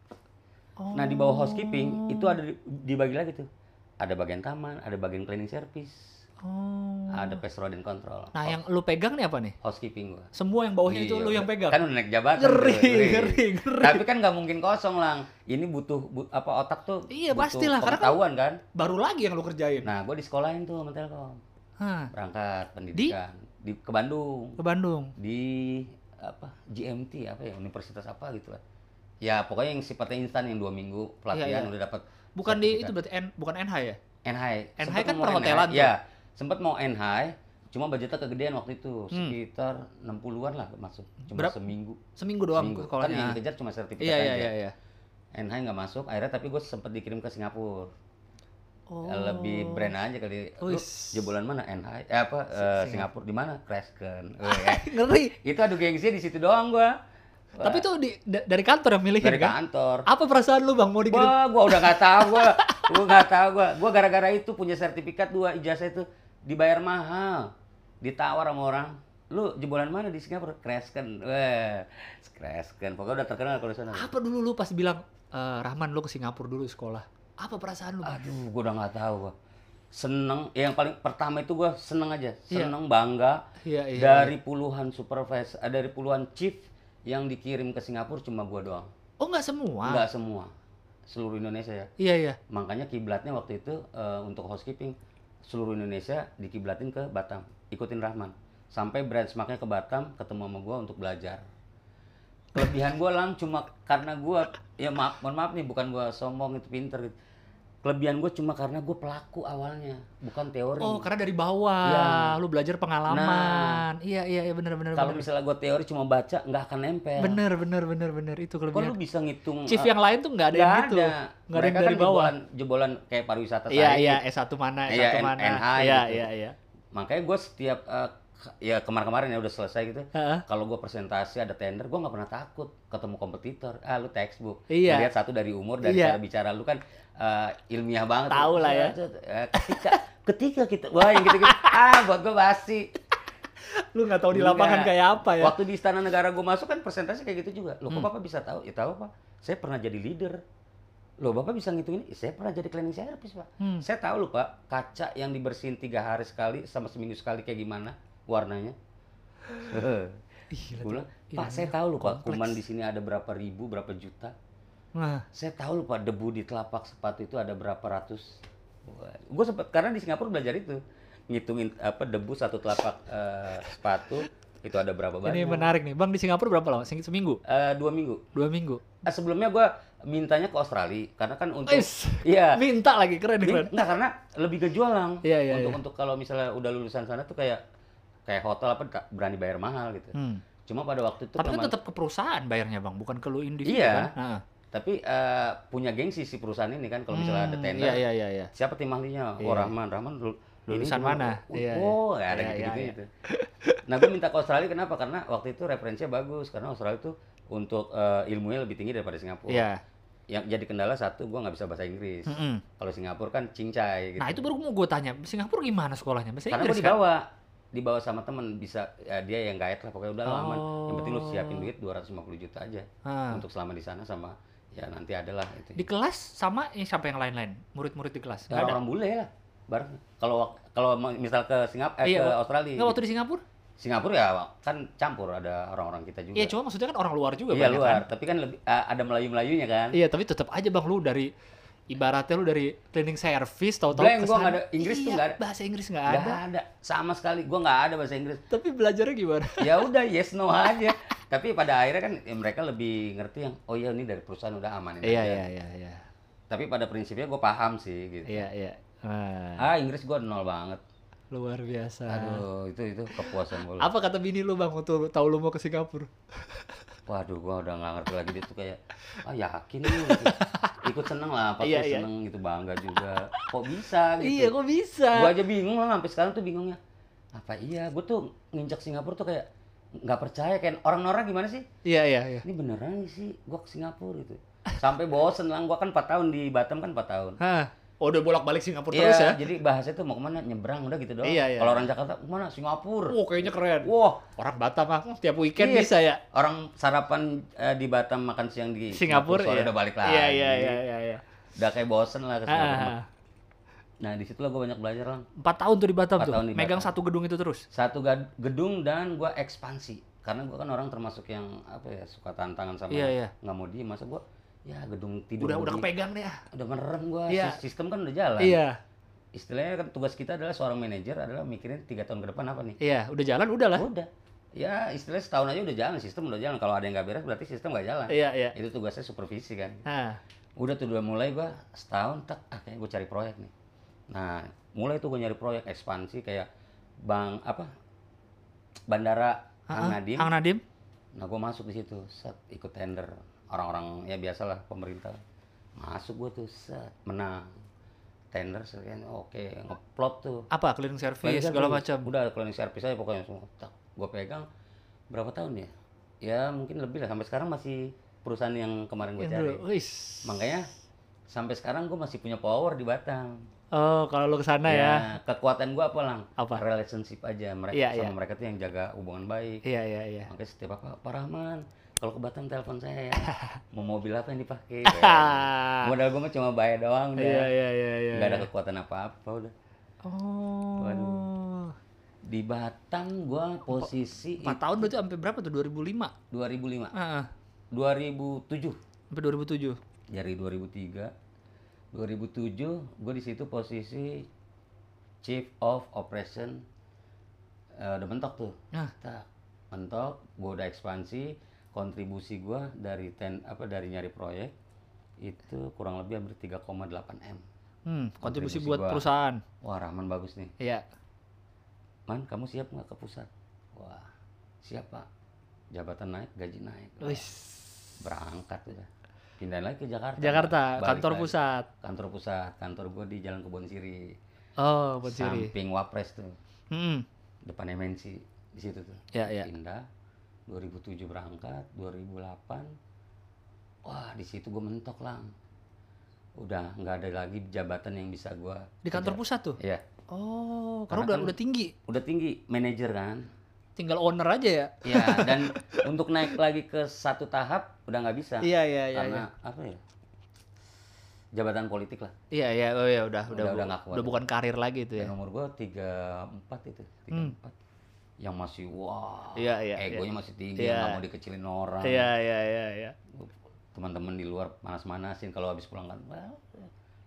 Oh. Nah, di bawah housekeeping itu ada di- dibagi lagi tuh. Ada bagian taman, ada bagian cleaning service, Oh. ada pest rodent control. Nah, yang lu pegang nih apa nih? housekeeping gua. Semua yang bawahnya itu Iya, lu yang udah. pegang. Kan udah naik jabatan. Ngeri, ngeri, ngeri. Tapi kan nggak mungkin kosong lang. Ini butuh bu- apa otak tuh? Iya, pastilah, karena kan- kan. Baru lagi yang lu kerjain. Nah, gue di sekolahin tuh sama Telkom. Hah, Berangkat pendidikan di, ke Bandung ke Bandung. di apa GMT apa ya universitas apa gitu lah. Ya pokoknya yang sifatnya instan yang dua minggu pelatihan iya. udah dapat. Bukan di itu berarti N, bukan NH ya? NHI Sempet kan perhotelan NHI. tuh. Ya, sempat mau NHI, cuma budgetnya kegedean waktu itu, Hmm. sekitar 60-an lah masuk. Cuma Berapa? seminggu. Seminggu doang Seminggu. Kan yang dikejar cuma sertifikat iya, iya, aja. iya, iya. NHI nggak masuk, akhirnya tapi gue sempat dikirim ke Singapura. Oh. Lebih brand aja kali. Lu jebolan mana? NHI? Eh apa? eh, Singapura di mana? Crashken. Ngeri. itu adu gengsi di situ doang gua. Wah, Tapi itu di, da- dari kantor yang milihin dari kan? kantor. Apa perasaan lu, Bang? Mau dikirim? Wah, gua udah nggak tahu gua. Gua nggak tahu gua. Gua gara-gara itu punya sertifikat dua ijazah itu dibayar mahal. Ditawar sama orang. Lu jebolan mana di Singapura? Crashken. Wah, Crashken. Pokoknya udah terkenal kalau di sana. Apa dulu lu pas bilang, "Eh, Rahman lu ke Singapura dulu sekolah. Apa perasaan lu? Aduh, gua udah nggak tahu. Seneng, yang paling pertama itu gua seneng aja, Iya. seneng bangga Iya, iya. dari puluhan supervisor, eh, dari puluhan chief yang dikirim ke Singapura cuma gua doang. Oh, nggak semua. Enggak semua, seluruh Indonesia ya. Iya, iya. Makanya kiblatnya waktu itu eh, untuk housekeeping seluruh Indonesia dikiblatin ke Batam, ikutin Rahman. Sampai branch makanya ke Batam ketemu sama gua untuk belajar. Kelebihan gua lang cuma karena gua ya maaf, mohon maaf nih bukan gua sombong itu pinter gitu. Kelebihan gue cuma karena gue pelaku awalnya, bukan teori. Oh, karena dari bawah. Iya. Lu belajar pengalaman. Iya, iya, iya benar benar Kalau misalnya gue teori cuma baca, nggak akan nempel. Bener, bener, bener, bener. Itu Kok lu kelebihan. bisa ngitung? Chief eh, yang lain tuh nggak ada nggak yang gitu. ada. Nggak ada yang dari kan bawah. Jebolan, jebolan kayak pariwisata Iya, iya, S1 mana, S1 Iya, mana. Iya, gitu. iya, iya. Makanya gue setiap k- ya kemarin-kemarin ya udah selesai gitu. Kalau gue presentasi ada tender, gue nggak pernah takut ketemu kompetitor. Ah, lu textbook. Iya. Lihat satu dari umur, dari Iya. cara bicara lu kan eh, ilmiah banget. Tahu lah ya. Eh, Ketika ketika kita, wah yang gitu-gitu, ah buat gue basi. Lu nggak tahu di lapangan Enggak. kayak apa ya? Waktu di Istana Negara gue masuk kan presentasi kayak gitu juga. Loh, kok Hmm. Bapak bisa tahu? Ya tahu, Pak. Saya pernah jadi leader. Loh, Bapak bisa ngitungin? "Ya, saya pernah jadi cleaning service, Pak. Hmm. Saya tahu loh, Pak, kaca yang dibersihin tiga hari sekali sama seminggu sekali kayak gimana warnanya. Ih, gila Gue tuh. bilang, Pak, saya tahu loh, Pak, kuman di sini ada berapa ribu, berapa juta. Nah, Saya tahu loh, Pak, debu di telapak sepatu itu ada berapa ratus. Gue sempat karena di Singapura belajar itu ngitungin apa debu satu telapak eh, sepatu itu ada berapa banyak. ini menarik nih. Bang di Singapura berapa lama? Seminggu? Eh, dua minggu. Dua minggu? Eh, sebelumnya gue mintanya ke Australia karena kan untuk iya Minta lagi, keren, keren. enggak karena lebih ke Iya, iya, untuk iya. untuk kalau misalnya udah lulusan sana tuh kayak kayak hotel apa berani bayar mahal gitu Hmm. cuma pada waktu itu Tapi kan teman- tetap ke perusahaan bayarnya, Bang. Bukan ke lu individu Iya. kan? Nah. tapi eh, punya gengsi si perusahaan ini kan kalau misalnya ada Hmm, tender Iya, iya, iya, iya. siapa tim ahlinya Iya. oh Rahman Rahman lu- lu Lulusan ini dulu. mana? oh, Iya, oh ya ada iya, gitu iya, gitu, iya. nah gue minta ke Australia kenapa karena waktu itu referensinya bagus karena Australia itu untuk eh, ilmunya lebih tinggi daripada Singapura Iya. yang jadi kendala satu gue nggak bisa bahasa Inggris Mm-mm. kalau Singapura kan cincai gitu. Nah, itu baru mau gue tanya. Singapura gimana sekolahnya? Bahasa karena gue Inggris kan? Dibawa sama temen bisa ya, dia yang guide lah pokoknya udah lah aman yang penting lu Oh. siapin duit 250 juta aja Ah. untuk selama di sana sama ya nanti adalah itu Di kelas sama yang siapa yang lain-lain? Murid-murid di kelas? Ada? orang-orang bule lah bareng kalau kalau misal ke Singapura eh, Iya, ke. Australia Nggak waktu di Singapura? Singapura ya kan campur ada orang-orang kita juga Iya, cuma maksudnya kan orang luar juga Iya, luar kan? tapi kan lebih ada Melayu-melayunya kan Iya, tapi tetap aja Bang lu dari Ibaratnya lu dari cleaning service tahu-tahu Blank, gua ke sana. nggak ada- Inggris tuh Iya, nggak ada. Bahasa Inggris Nggak ada. ada. sama sekali gua nggak ada bahasa Inggris Tapi belajarnya gimana? ya udah yes no aja tapi pada akhirnya kan ya, mereka lebih ngerti yang oh iya ini dari perusahaan udah amanin Iya aja iya iya iya. tapi pada prinsipnya gue paham sih gitu Iya iya. Nah, ah Inggris gua nol banget luar biasa. aduh itu itu kepuasan gue Apa kata bini lu bang waktu tahu lu mau ke Singapura? waduh gua udah nggak ngerti lagi dia tuh kayak ah yakin nih gitu. ikut seneng lah pasti Iya, iya. seneng gitu bangga juga kok bisa gitu Iya kok bisa? gua aja bingung lah sampai sekarang tuh bingungnya apa iya gue tuh nginjak Singapura tuh kayak nggak percaya kayak orang-orang gimana sih Iya iya iya. ini beneran sih gua ke Singapura gitu sampai bosen lah gua kan 4 tahun di Batam kan 4 tahun Hah. Oh, udah bolak-balik Singapura Iya, terus ya? jadi bahasa itu mau ke mana nyebrang udah gitu doang. Iya, iya. Kalau orang Jakarta ke mana Singapura. Oh, kayaknya keren. Wah, Orang Batam mah hmm, tiap weekend Iya. bisa ya. orang sarapan eh, di Batam makan siang di Singapura sore iya. udah balik lagi. Iya iya iya iya iya. Udah kayak bosen lah ke Ah, Singapura. ah, ah. Nah, di situ lah gue banyak belajar lah. Empat tahun tuh di Batam Empat tuh. tahun di Megang Batam. satu gedung itu terus. Satu gedung dan gua ekspansi. Karena gua kan orang termasuk yang apa ya suka tantangan sama Iya, iya. nggak mau diem masa gua ya gedung tidur Udah udah kepegang deh ah. udah merem gua. Sis- sistem kan udah jalan Iya. istilahnya kan tugas kita adalah seorang manajer adalah mikirin tiga tahun ke depan apa nih Iya, udah jalan udah lah. Udah. Ya istilahnya setahun aja udah jalan, sistem udah jalan. Kalau ada yang nggak beres berarti sistem nggak jalan. Iya iya. Itu tugasnya supervisi kan. Nah, Udah tuh udah mulai gua setahun tak ah kayaknya gue cari proyek nih. Nah, mulai tuh gue nyari proyek ekspansi kayak Bang apa? Bandara Hang ah, Nadim. Hang Nadim. Nah, gue masuk di situ, set ikut tender. Orang-orang ya biasalah pemerintah. Masuk gue tuh set menang. Tender sekian oke, ngeplot tuh. Apa cleaning service Cleaning segala macam. Udah cleaning service aja pokoknya semua. Tak, gue pegang berapa tahun ya? Ya mungkin lebih lah. Sampai sekarang masih perusahaan yang kemarin gue Yang cari. Makanya sampai sekarang gue masih punya power di Batam. Oh, kalau lu ke sana ya. Kekuatan gue apa lang? Apa? Relationship aja. Mereka Iya, sama iya. mereka tuh yang jaga hubungan baik. Iya iya iya. Makanya setiap apa, Pak Rahman, kalau ke Batam telepon saya ya. Mau mobil apa yang dipakai? Modal gue mah cuma bayar doang udah. Iya iya iya iya. Nggak ada kekuatan apa-apa udah. Oh. Waduh. Di Batam gua posisi 4 tahun berarti sampai berapa tuh? 2005. 2005. Heeh. 2007. Sampai 2007. Dari 2003 2007 gue di situ posisi Chief of Operation eh, udah mentok tuh. Nah. Tak, mentok, gue udah ekspansi, kontribusi gua dari ten apa dari nyari proyek itu kurang lebih hampir 3,8 m. Hmm, kontribusi Kontribusi buat gua. perusahaan. Wah Rahman bagus nih. Iya. Man, kamu siap nggak ke pusat? Wah, siap pak. Jabatan naik, gaji naik. Wah, Wis. Berangkat udah. Pindahin lagi ke Jakarta. Jakarta, Balik kantor lagi. pusat. Kantor pusat. Kantor gua di Jalan Kebon Siri. Oh, buat Siri. Samping Wapres tuh. Hmm. Depan MNC. Di situ tuh. Ya, ya. Pindah. 2007 berangkat. 2008. Wah, di situ gua mentok lang. Udah nggak ada lagi jabatan yang bisa gua. Di kantor kejar. pusat tuh. Iya. Oh, karena Karena udah kan- udah tinggi. Udah tinggi manajer kan. Tinggal owner aja ya. Ya, dan untuk naik lagi ke satu tahap udah nggak bisa. Iya, iya, iya. karena iya. apa ya? Jabatan politik lah. Iya, iya. Oh ya udah, udah, Udah- bu- udah kuat. udah bukan karir lagi itu ya. Dan umur gua 34 itu, 34. Yang masih wah, Hmm. Iya, iya, egonya iya. masih tinggi, Iya. nggak mau dikecilin orang. Iya, iya, iya, iya. Teman-teman di luar panas-manasin kalau habis pulang kan, "Wah,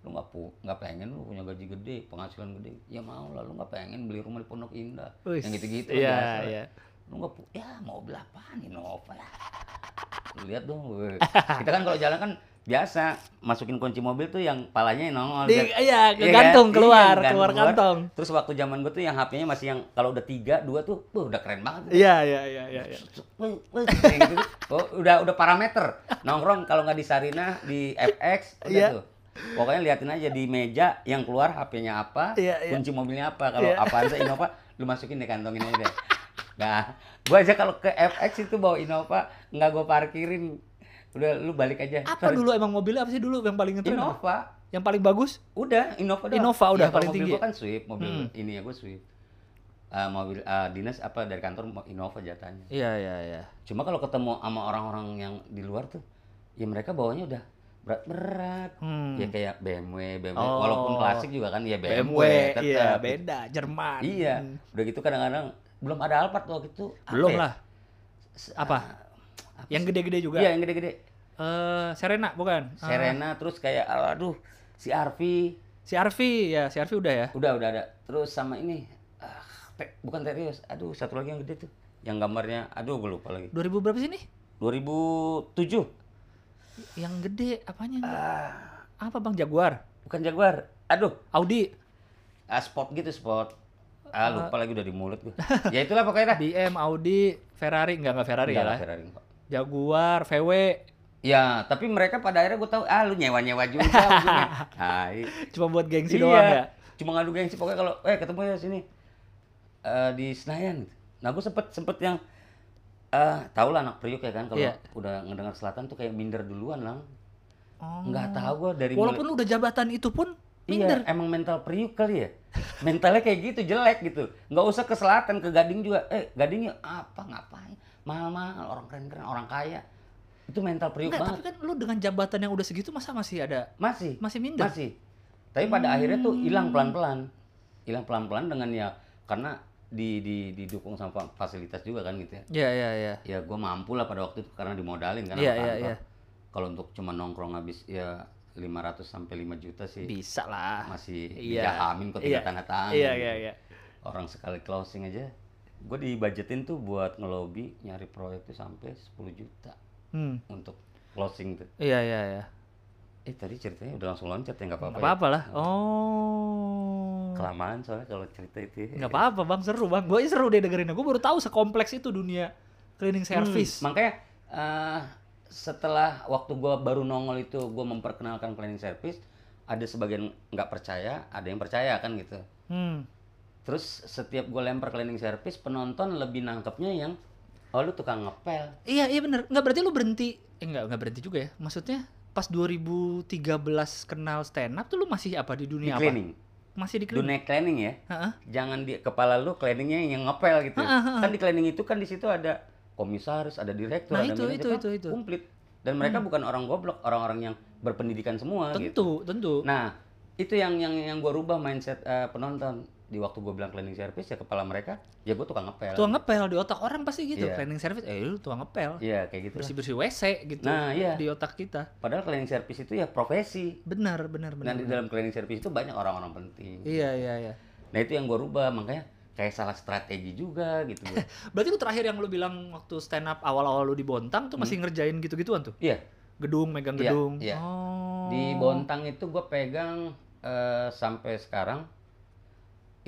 lu nggak pu nggak pengen lu punya gaji gede, penghasilan gede. Ya mau lah, lu nggak pengen beli rumah di Pondok Indah. Wis. Yang gitu-gitu Iya, biasa iya. Lu nggak pu ya mau beli apaan Innova lihat dong, kita kan kalau jalan kan biasa masukin kunci mobil tuh yang palanya nongol. Di, iya, Iya kegantung kan? keluar, Iya, keluar gantung kantong. Terus waktu zaman gue tuh yang HP-nya masih yang kalau udah tiga, dua tuh, tuh udah keren banget. Iya, iya, iya, iya. iya. Gitu. Oh, udah udah parameter. Nongkrong kalau nggak di Sarina, di FX, udah Iya. tuh. Pokoknya liatin aja di meja yang keluar HP-nya apa, Iya, iya. kunci mobilnya apa. Kalau Iya. Avanza Innova, lu masukin deh kantongin aja deh. Nah, gua aja kalau ke FX itu bawa Innova, nggak gua parkirin. Udah lu balik aja. Apa dulu emang mobilnya apa sih dulu yang paling ngetren? apa? Innova. Yang paling bagus? Udah, Innova doang. Innova udah Iya, kalau paling mobil tinggi gua kan Swift, mobil Hmm. ini ya gua Swift. Ah, mobil ah, dinas apa dari kantor Innova jatahnya. Iya, iya, iya. Cuma kalau ketemu sama orang-orang yang di luar tuh, ya mereka bawanya udah berat-berat. Hmm. Ya kayak BMW, BMW. Oh. Walaupun klasik juga kan ya BMW, BMW, tetap. iya, beda, Jerman. Iya. Hmm. Udah gitu kadang-kadang belum ada Alphard waktu itu. Apa Belum ya? lah. Apa? Apa Yang gede-gede juga. Iya, yang gede-gede. Eh, Serena bukan? Serena terus kayak aduh si Arfi, Si Arfi ya, si Arfi udah ya. udah udah ada. Terus sama ini ah, Te- bukan Terios, aduh satu lagi yang gede tuh. Yang gambarnya, aduh gue lupa lagi. 2000 berapa sih nih? 2007. Yang gede apanya? Ah, Apa Bang Jaguar? bukan Jaguar. Aduh, Audi, ah, sport gitu sport. Ah, lupa lagi udah di mulut gue. ya itulah pokoknya dah. BM, Audi, Ferrari enggak enggak Ferrari ya Enggak lah. lah, Ferrari, enggak. Jaguar, VW. Ya, tapi mereka pada akhirnya gue tahu, ah lu nyewa-nyewa juga. Hai. Cuma buat gengsi Iya. doang ya. Cuma ngadu gengsi pokoknya kalau eh ketemu ya sini. Eh di Senayan gitu. Nah, gue sempet sempet yang eh tau lah anak Priuk ya kan kalau Iya. udah ngedengar selatan tuh kayak minder duluan lang. Oh. Nggak tahu gue dari Walaupun lu udah jabatan itu pun Iya, emang mental Priuk kali ya. Mentalnya kayak gitu, jelek gitu. Nggak usah ke selatan, ke Gading juga. Eh, Gading yuk, apa, ngapain? Mahal-mahal, orang keren-keren, orang kaya. Itu mental Priuk Enggak, banget. tapi kan lu dengan jabatan yang udah segitu masa masih ada Masih. masih minder? Masih. Tapi pada akhirnya tuh Hmm. hilang pelan-pelan. Hilang pelan-pelan dengan ya karena di, di didukung sama fa- fasilitas juga kan gitu ya. Iya, iya, iya. Ya gue mampu lah pada waktu itu karena dimodalin kan Iya, sama iya, iya. Kalau untuk cuma nongkrong habis ya 500 sampai 5 juta sih Bisa lah. masih Iya. dijahamin kok tiga tanda tangan. Iya, iya, iya. Orang sekali closing aja gue dibajetin tuh buat ngelobi nyari proyek tuh sampai 10 juta Hmm. untuk closing tuh. Iya, iya, iya. Eh tadi ceritanya udah langsung loncat ya nggak apa-apa. Enggak ya? apa-apa lah. Oh. Kelamaan soalnya kalau cerita itu. ya. Nggak apa-apa, Bang. Seru, Bang. Gue seru deh dengerinnya. Gue baru tahu sekompleks itu dunia cleaning service. Hmm, makanya eh, setelah waktu gua baru nongol itu gua memperkenalkan cleaning service, ada sebagian nggak percaya, ada yang percaya kan gitu. Hmm. Terus setiap gue lempar cleaning service, penonton lebih nangkepnya yang oh lu tukang ngepel. Iya, iya bener. Nggak berarti lu berhenti. Eh, nggak, nggak berhenti juga ya. Maksudnya pas 2013 kenal stand up tuh lu masih apa di Di dunia apa? cleaning. Masih di cleaning. Dunia cleaning ya. Heeh. Jangan di kepala lu cleaningnya yang ngepel gitu. Ha, ha, ha. Kan di cleaning itu kan di situ ada komisaris, ada direktur, Nah, ada itu, manajer, itu, kan itu, itu. komplit. Dan mereka bukan orang goblok, orang-orang yang berpendidikan semua gitu. Tentu, tentu. Nah, itu yang yang yang gue rubah mindset eh, penonton. Di waktu gue bilang cleaning service ya kepala mereka, ya gue tukang ngepel. Tuang ngepel di otak orang pasti gitu. Iya. Cleaning service, eh lu tuang ngepel. Iya, kayak gitu. lah. Bersih-bersih WC gitu Nah, iya. di otak kita. Padahal cleaning service itu ya profesi. Benar, benar, benar. Dan di dalam cleaning service itu banyak orang-orang penting. Iya, iya, iya. Nah, itu yang gue rubah, makanya kayak salah strategi juga gitu. Berarti lu terakhir yang lu bilang waktu stand up awal-awal lu di Bontang tuh masih ngerjain gitu-gituan tuh? Iya, Gedung, megang Iya, gedung. iya. Oh. di Bontang itu gue pegang eh, sampai sekarang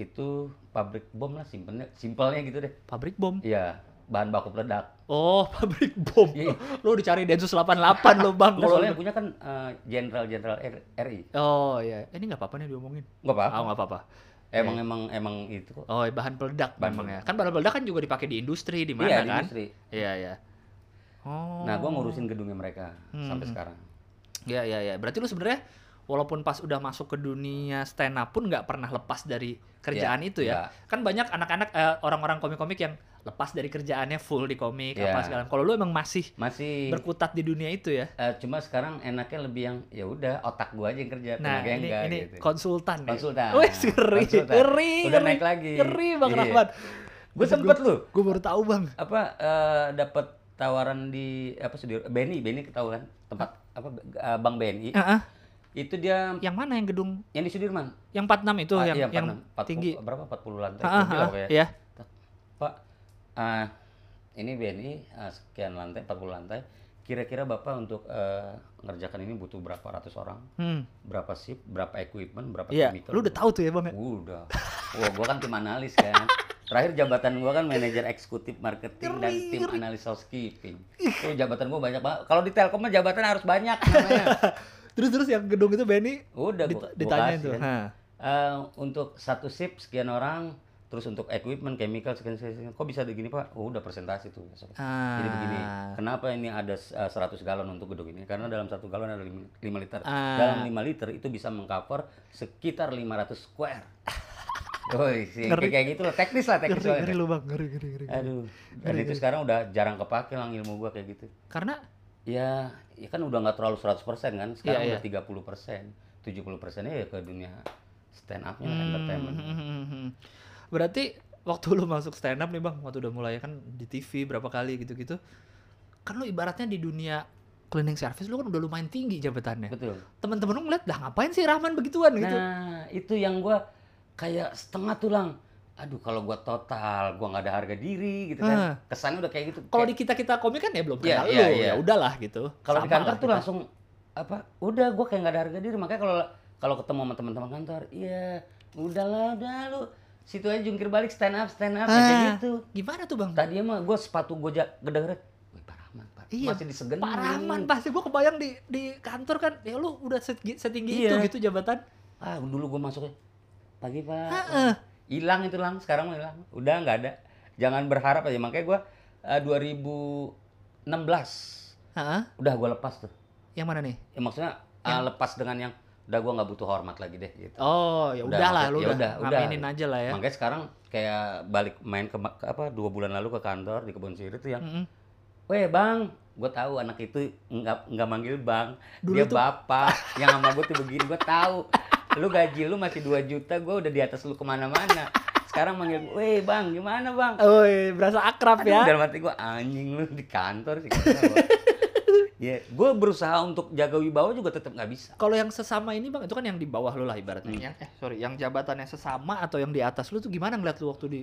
itu pabrik bom lah simpelnya, simpelnya gitu deh. Pabrik bom. Iya, bahan baku peledak. Oh, pabrik bom. Iya. lu dicari Densus 88 lu, Bang. Soalnya yang punya kan eh, jenderal-jenderal R- RI. Oh, iya. Ini nggak apa-apa nih diomongin. Nggak apa? Ah, nggak apa-apa. Emang emang emang itu kok. Oh, bahan peledak Bahan memang ya. Kan bahan peledak kan juga dipakai di industri di mana iya, di kan? industri. Iya, iya. Oh. Nah, gua ngurusin gedungnya mereka sampai Hmm. sekarang. Iya, iya, iya. Berarti lu sebenarnya walaupun pas udah masuk ke dunia stand up pun nggak pernah lepas dari kerjaan Iya, itu ya. nggak. Kan banyak anak-anak eh, orang-orang komik-komik yang lepas dari kerjaannya full di komik Iya. apa segala. Kalau lu emang masih Masih berkutat di dunia itu ya. eh, cuma sekarang enaknya lebih yang ya udah otak gua aja yang kerja, Nah, ini enggak ini gitu. konsultan ya. Konsultan. Wih, ngeri, Konsultan. ngeri, Udah ngeri. naik lagi. Ngeri Bang Iya. Rahmat. Gue sempet lu Gue baru tahu Bang. apa eh, dapat tawaran di apa studio Benny Benny ketahuan tempat apa eh, Bang Benny Heeh. Itu dia Yang mana yang gedung yang di Sudirman yang 46 itu Ah, yang iya, yang 46, 40, tinggi. berapa 40 lantai lah heeh, pokoknya. Iya. Pak ah, ini Benny ah, sekian lantai 40 lantai kira-kira Bapak untuk eh, ngerjakan ini butuh berapa ratus orang Hmm. berapa shift berapa equipment berapa Iya, chemical lu udah tahu tuh ya Bang ya? Udah. Wah, gua kan tim analis kan. Terakhir jabatan gua kan manajer eksekutif marketing dan tim analis housekeeping. Tuh jabatan gua banyak banget. Kalau di Telkom mah jabatan harus banyak namanya. Terus terus yang gedung itu Benny Udah dit- gua, gua ditanyain kasih tuh. kan. Ha. Eh, untuk satu shift sekian orang, terus untuk equipment, chemical sekian sekian. Kok bisa begini, Pak? Oh, udah presentasi tuh besok. Jadi begini, Ah. kenapa ini ada eh, 100 galon untuk gedung ini? Karena dalam satu galon ada 5 liter. Ah. Dalam 5 liter itu bisa mengcover sekitar 500 square. Woi, sih Ngeri. kayak gitu loh, teknis lah teknis Ngeri, ngeri lu Bang, ngeri ngeri ngeri. Aduh, dan itu sekarang udah jarang kepake lah ilmu gua kayak gitu. Karena Ya, ya kan udah nggak terlalu 100% kan, sekarang Iya, udah 30%. 70 persennya ya ke dunia stand up-nya lah, entertainment. Hmm, Berarti waktu lu masuk stand up nih bang, waktu udah mulai kan di TV berapa kali gitu-gitu, kan lu ibaratnya di dunia cleaning service lu kan udah lumayan tinggi jabatannya. betul Temen-temen lu ngeliat, lah ngapain sih Rahman begituan gitu. nah itu yang gua kayak setengah tulang aduh kalau gua total gua nggak ada harga diri gitu Ah. kan kesannya udah kayak gitu Kalau Kayak- di kita-kita komik kan ya belum Iya, kenal iya, lu, iya. ya udahlah gitu. kalau di kantor tuh kita. langsung apa udah gua kayak nggak ada harga diri makanya kalau kalau ketemu sama teman-teman kantor iya udahlah udah lu situ aja jungkir balik stand up stand up ya kayak Ah. gitu Gimana tuh bang? tadi mah gua sepatu gua gede-gede. Iya, masih disegenin Pak Rahman pasti gue kebayang di di kantor kan ya lu udah setinggi, setinggi Iya. itu gitu jabatan. ah dulu gua masuknya pagi pak Heeh. Hilang itu lang sekarang hilang udah nggak ada jangan berharap aja makanya gua eh, 2016 Heeh. udah gua lepas tuh Yang mana nih? ya maksudnya eh, lepas dengan yang udah gua nggak butuh hormat lagi deh gitu Oh, ya Udah, udahlah maksud- lu ya udah, udah, udah. aja lah ya. makanya sekarang kayak balik main ke, ke apa dua bulan lalu ke kantor di kebun sirih tuh yang Mm-mm. Weh bang, gue tahu anak itu nggak nggak manggil bang, Dulu dia tuh- bapak. yang sama gue tuh begini, gue tahu. Lu gaji lu masih 2 juta, gue udah di atas lu ke mana-mana. Sekarang manggil, weh bang, gimana bang? Oi, berasa akrab Aduh, ya. dalam hati gue anjing lu di kantor sih. Ya, gue berusaha untuk jaga wibawa juga tetap nggak bisa. Kalau yang sesama ini bang, itu kan yang di bawah lu lah ibaratnya. Hmm. Yang, eh sorry, yang jabatannya sesama atau yang di atas lu tuh gimana ngeliat lu waktu di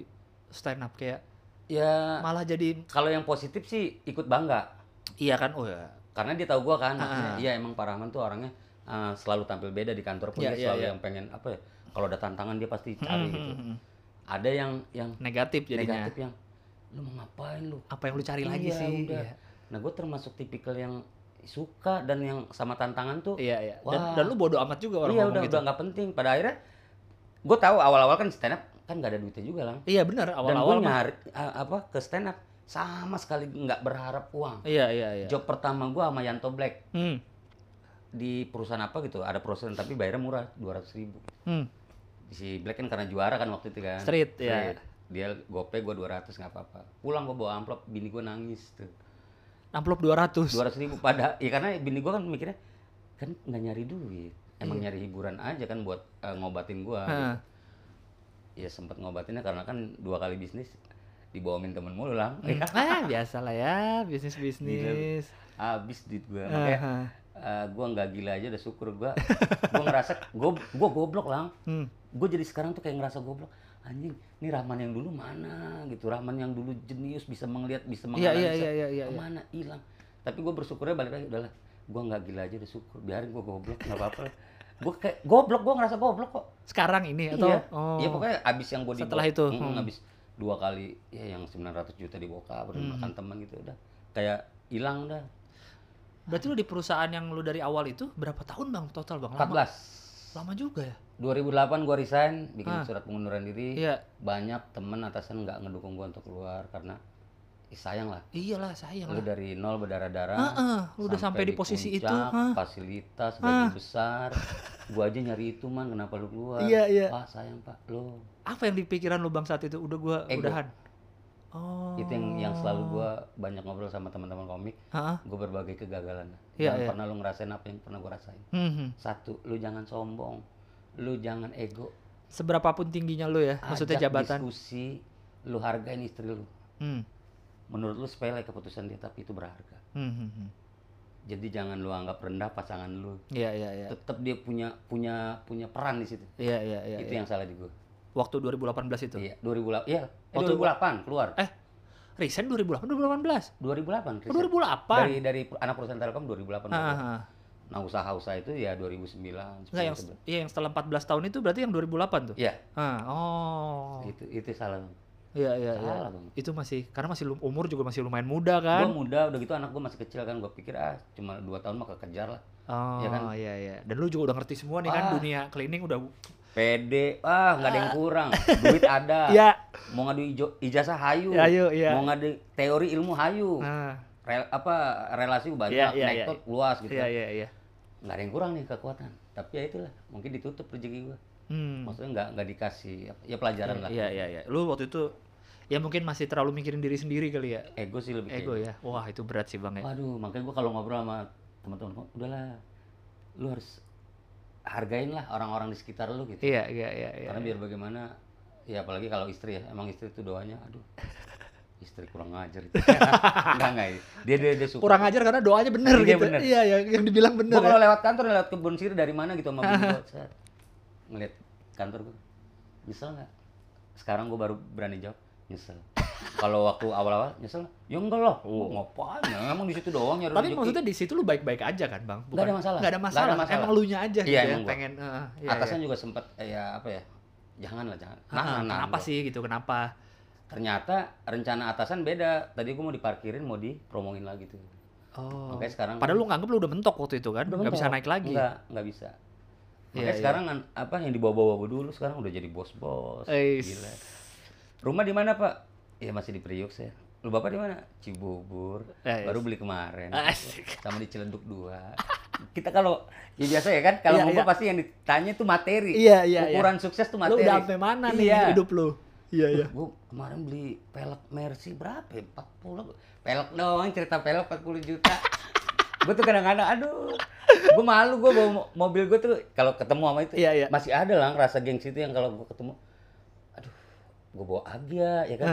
stand up kayak Ya, malah jadi kalau yang positif sih ikut bangga. iya kan? Oh ya. Karena dia tahu gue kan, maksudnya, Ah. iya emang Pak Rahman tuh orangnya eh, selalu tampil beda di kantor pun Iya, dia iya, selalu iya. yang pengen apa ya? Kalau ada tantangan dia pasti cari gitu. Hmm, Ada yang yang Negatif jadinya. negatif yang lu mau ngapain lu? Apa yang lu cari lagi Iya, sih? udah. Iya. Nah gue termasuk tipikal yang suka dan yang sama tantangan tuh Iya, iya. Dan, Wah. dan lu bodo amat juga orang iya ngomong udah gitu. udah nggak penting. Pada akhirnya gue tahu awal-awal kan stand up kan nggak ada duitnya juga lang. Iya benar, Dan gue awal-awal nyari apa ke stand up sama sekali nggak berharap uang. Iya, iya, iya. Job pertama gue sama Yanto Black Hmm. Di perusahaan apa gitu ada perusahaan tapi bayarnya murah 200 ribu. Hmm. Si Black kan karena juara kan waktu itu kan. Street, ya. Dia gope gue 200 nggak apa-apa. Pulang gue bawa amplop, bini gue nangis tuh. Amplop 200. dua ratus ribu pada ya karena bini gua kan mikirnya kan nggak nyari duit emang Iya. nyari hiburan aja kan buat eh, ngobatin gua Heeh. gitu. ya sempet ngobatinnya karena kan dua kali bisnis dibawain temen mulu lah Hmm. Ah, biasa lah ya, bisnis-bisnis. habis duit makanya Aha. Eh, gua nggak gila aja udah syukur gua. Gua ngerasa gua gua goblok lah Hmm. gua jadi sekarang tuh kayak ngerasa goblok. Anjing ini Rahman yang dulu mana gitu? Rahman yang dulu jenius bisa melihat bisa Iya, iya, menganalisa. iya, iya, iya. iya. ke mana? Hilang. Tapi gue bersyukurnya balik lagi udahlah. Gue nggak gila aja udah syukur. Biarin gue goblok nggak apa-apa gue kayak goblok gue ngerasa goblok kok. Sekarang ini atau? Iya oh. iya pokoknya abis yang gue Setelah itu, mm, hmm. abis dua kali ya yang 900 juta di bokap udah Hmm. makan teman gitu udah. Kayak hilang udah Berarti lu di perusahaan yang lu dari awal itu berapa tahun Bang total Bang? Lama, 14 lama juga ya? 2008 gue resign bikin Ah. surat pengunduran diri Iya. banyak temen atasan nggak ngedukung gue untuk keluar karena ih, sayang lah Iyalah sayang lu lah. dari nol berdarah-darah Heeh, lu udah sampai di posisi itu. puncak, Hah? fasilitas gaji besar gua aja nyari itu man kenapa lu keluar Iya, iya. pak sayang pak lo Apa yang di pikiran lu Bang saat itu? Udah gua Ego. udahan. Oh. itu yang yang selalu gua banyak ngobrol sama teman-teman komik gua berbagai kegagalan Iya, jangan iya. pernah lu ngerasain apa yang pernah gua rasain Mhm. satu lu jangan sombong lu jangan ego Seberapapun tingginya lu ya, maksudnya Ajak jabatan. diskusi lu hargain istri lu Hmm. menurut lu sepele keputusan dia tapi itu berharga Hmm, hmm, hmm. jadi jangan lu anggap rendah pasangan lu Iya, iya, iya. tetap dia punya punya punya peran di situ Iya, iya, iya. itu iya. yang salah di gua Waktu 2018 itu. Iya, 2008. Iya, eh, Waktu- 2008 keluar. Eh, resign 2008 2018. 2008. Oh, resign. 2008. Dari dari anak perusahaan Telkom 2008. Ah, ah, ah. Nah, usaha-usaha itu ya 2009. Enggak yang 10, 11. iya yang setelah 14 tahun itu berarti yang 2008 tuh. Iya, Ah, oh. itu itu salah. Iya, iya, iya. Itu masih karena masih umur juga masih lumayan muda kan. muda udah gitu anak gua masih kecil kan, gua pikir ah cuma 2 tahun mah kekejar lah. Oh, Iya kan? iya, iya. Dan lu juga udah ngerti semua nih kan Ah. dunia cleaning udah Pede, ah nggak ada yang kurang. Duit ada. Iya. Mau ngadu ijazah hayu. Ya, ayo, iya. Mau ngadu teori ilmu hayu. Nah, Rel- apa relasi banyak, iya, naik iya. tot luas gitu. iya, iya, iya. nggak ada yang kurang nih kekuatan tapi ya itulah mungkin ditutup rezeki gua Hmm. maksudnya nggak nggak dikasih ya pelajaran lah Iya, iya, iya. Lu waktu itu ya mungkin masih terlalu mikirin diri sendiri kali ya. ego sih lebih kayak Ego ya. Wah, itu berat sih, Bang ya. waduh makanya gua kalau ngobrol sama teman-teman udahlah lu harus hargain lah orang-orang di sekitar lu gitu Iya, iya, iya, iya. karena biar bagaimana ya apalagi kalau istri ya emang istri itu doanya aduh istri kurang ngajar itu. enggak enggak. Dia dia dia suka. Kurang ajar karena doanya bener Iya, gitu. bener. Iya, ya, yang dibilang bener. Gua ya. kalau lewat kantor lewat kebun sirih dari mana gitu sama bini gua. Set. Ngeliat kantor gua. Nyesel nggak? Sekarang gua baru berani jawab. Nyesel. Kalau waktu awal-awal nyesel? Ya enggak lah. Oh, ngapain? Ya, Emang di situ doang nyari Tapi rezeki. maksudnya di situ lu baik-baik aja kan, Bang? Nggak ada masalah. Nggak ada Nggak masalah. ada masalah. Emang lu nya aja gitu Iya, ya, emang gua. pengen eh, iya, Atasnya iya. juga sempet eh, ya apa ya? Jangan lah, jangan. Ah, Nah, nah, kenapa gua. sih gitu? Kenapa? Ternyata rencana atasan beda. Tadi gua mau diparkirin, mau dipromongin lagi tuh. Oh. Makanya sekarang Padahal lu nganggep lu udah mentok waktu itu kan? Nggak bisa naik lagi. Enggak, enggak bisa. Iya, Makanya iya. sekarang an- apa yang dibawa-bawa dulu sekarang udah jadi bos-bos. Gila. Rumah di mana, Pak? Ya masih di Priuk saya. Lu Bapak di mana? Cibubur. Eis. Baru beli kemarin. Asik. Sama di Ciledug 2. Kita kalau ya biasa ya kan kalau Iya, ngomong iya. pasti yang ditanya tuh materi. Iya, iya, iya. Ukuran sukses tuh Lu materi. udah sampai mana nih Iya. hidup lu? Iya, iya. Gue kemarin beli pelek Mercy berapa ya? 40 pelek doang cerita pelek 40 juta gue tuh kadang-kadang aduh gue malu gue bawa mo- mobil gue tuh kalau ketemu sama itu Iya, iya. masih ada lah rasa gengsi itu yang kalau gue ketemu gue bawa Agya ya kan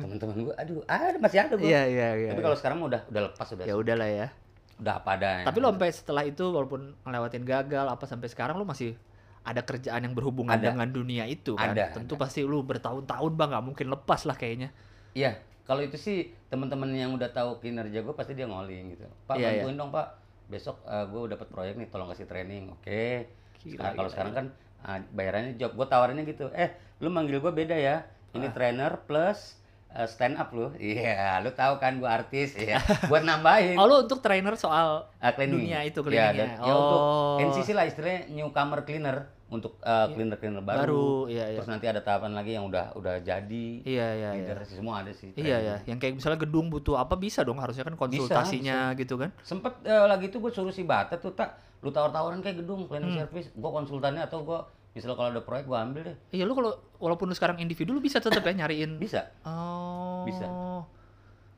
teman-teman gue aduh ada masih ada gue Iya, iya, iya. tapi kalau sekarang udah udah lepas udah ya udahlah ya. udah apa adanya Tapi lo sampai setelah itu walaupun ngelewatin gagal apa sampai sekarang lu masih ada kerjaan yang berhubungan Ada. dengan dunia itu kan. Ada, Tentu ada. pasti lu bertahun-tahun Bang nggak mungkin lepas lah kayaknya. Iya, kalau itu sih teman-teman yang udah tahu kinerja gue pasti dia ngoling gitu. Pak Iya, bantuin dong Pak, besok gue dapat proyek nih, tolong kasih training. Oke. Gila, Sekarang- kalau sekarang kan ah, bayarannya job, gue tawarinnya gitu. Eh, lu manggil gue beda ya. Ini trainer plus eh, stand up lu. Iya, lu tahu kan gue artis. Iya, buat nambahin. Oh lu untuk trainer soal Ah, cleaning. dunia itu Iya, cleaningnya. dan- ya untuk Oh. NCC lah istilahnya newcomer cleaner untuk eh, cleaner-cleaner baru. baru, iya iya. Terus nanti ada tahapan lagi yang udah udah jadi. Iya iya iya. semua ada sih. Iya training. ya, yang kayak misalnya gedung butuh apa bisa dong harusnya kan konsultasinya gitu kan. sempet eh, lagi itu gue suruh si Bata tuh tak lu tawar-tawaran kayak gedung cleaning Hmm. service gue konsultannya atau gue misalnya kalau ada proyek gue ambil deh Iya lu kalau walaupun lu sekarang individu lu bisa tetap ya nyariin. bisa Oh. Bisa.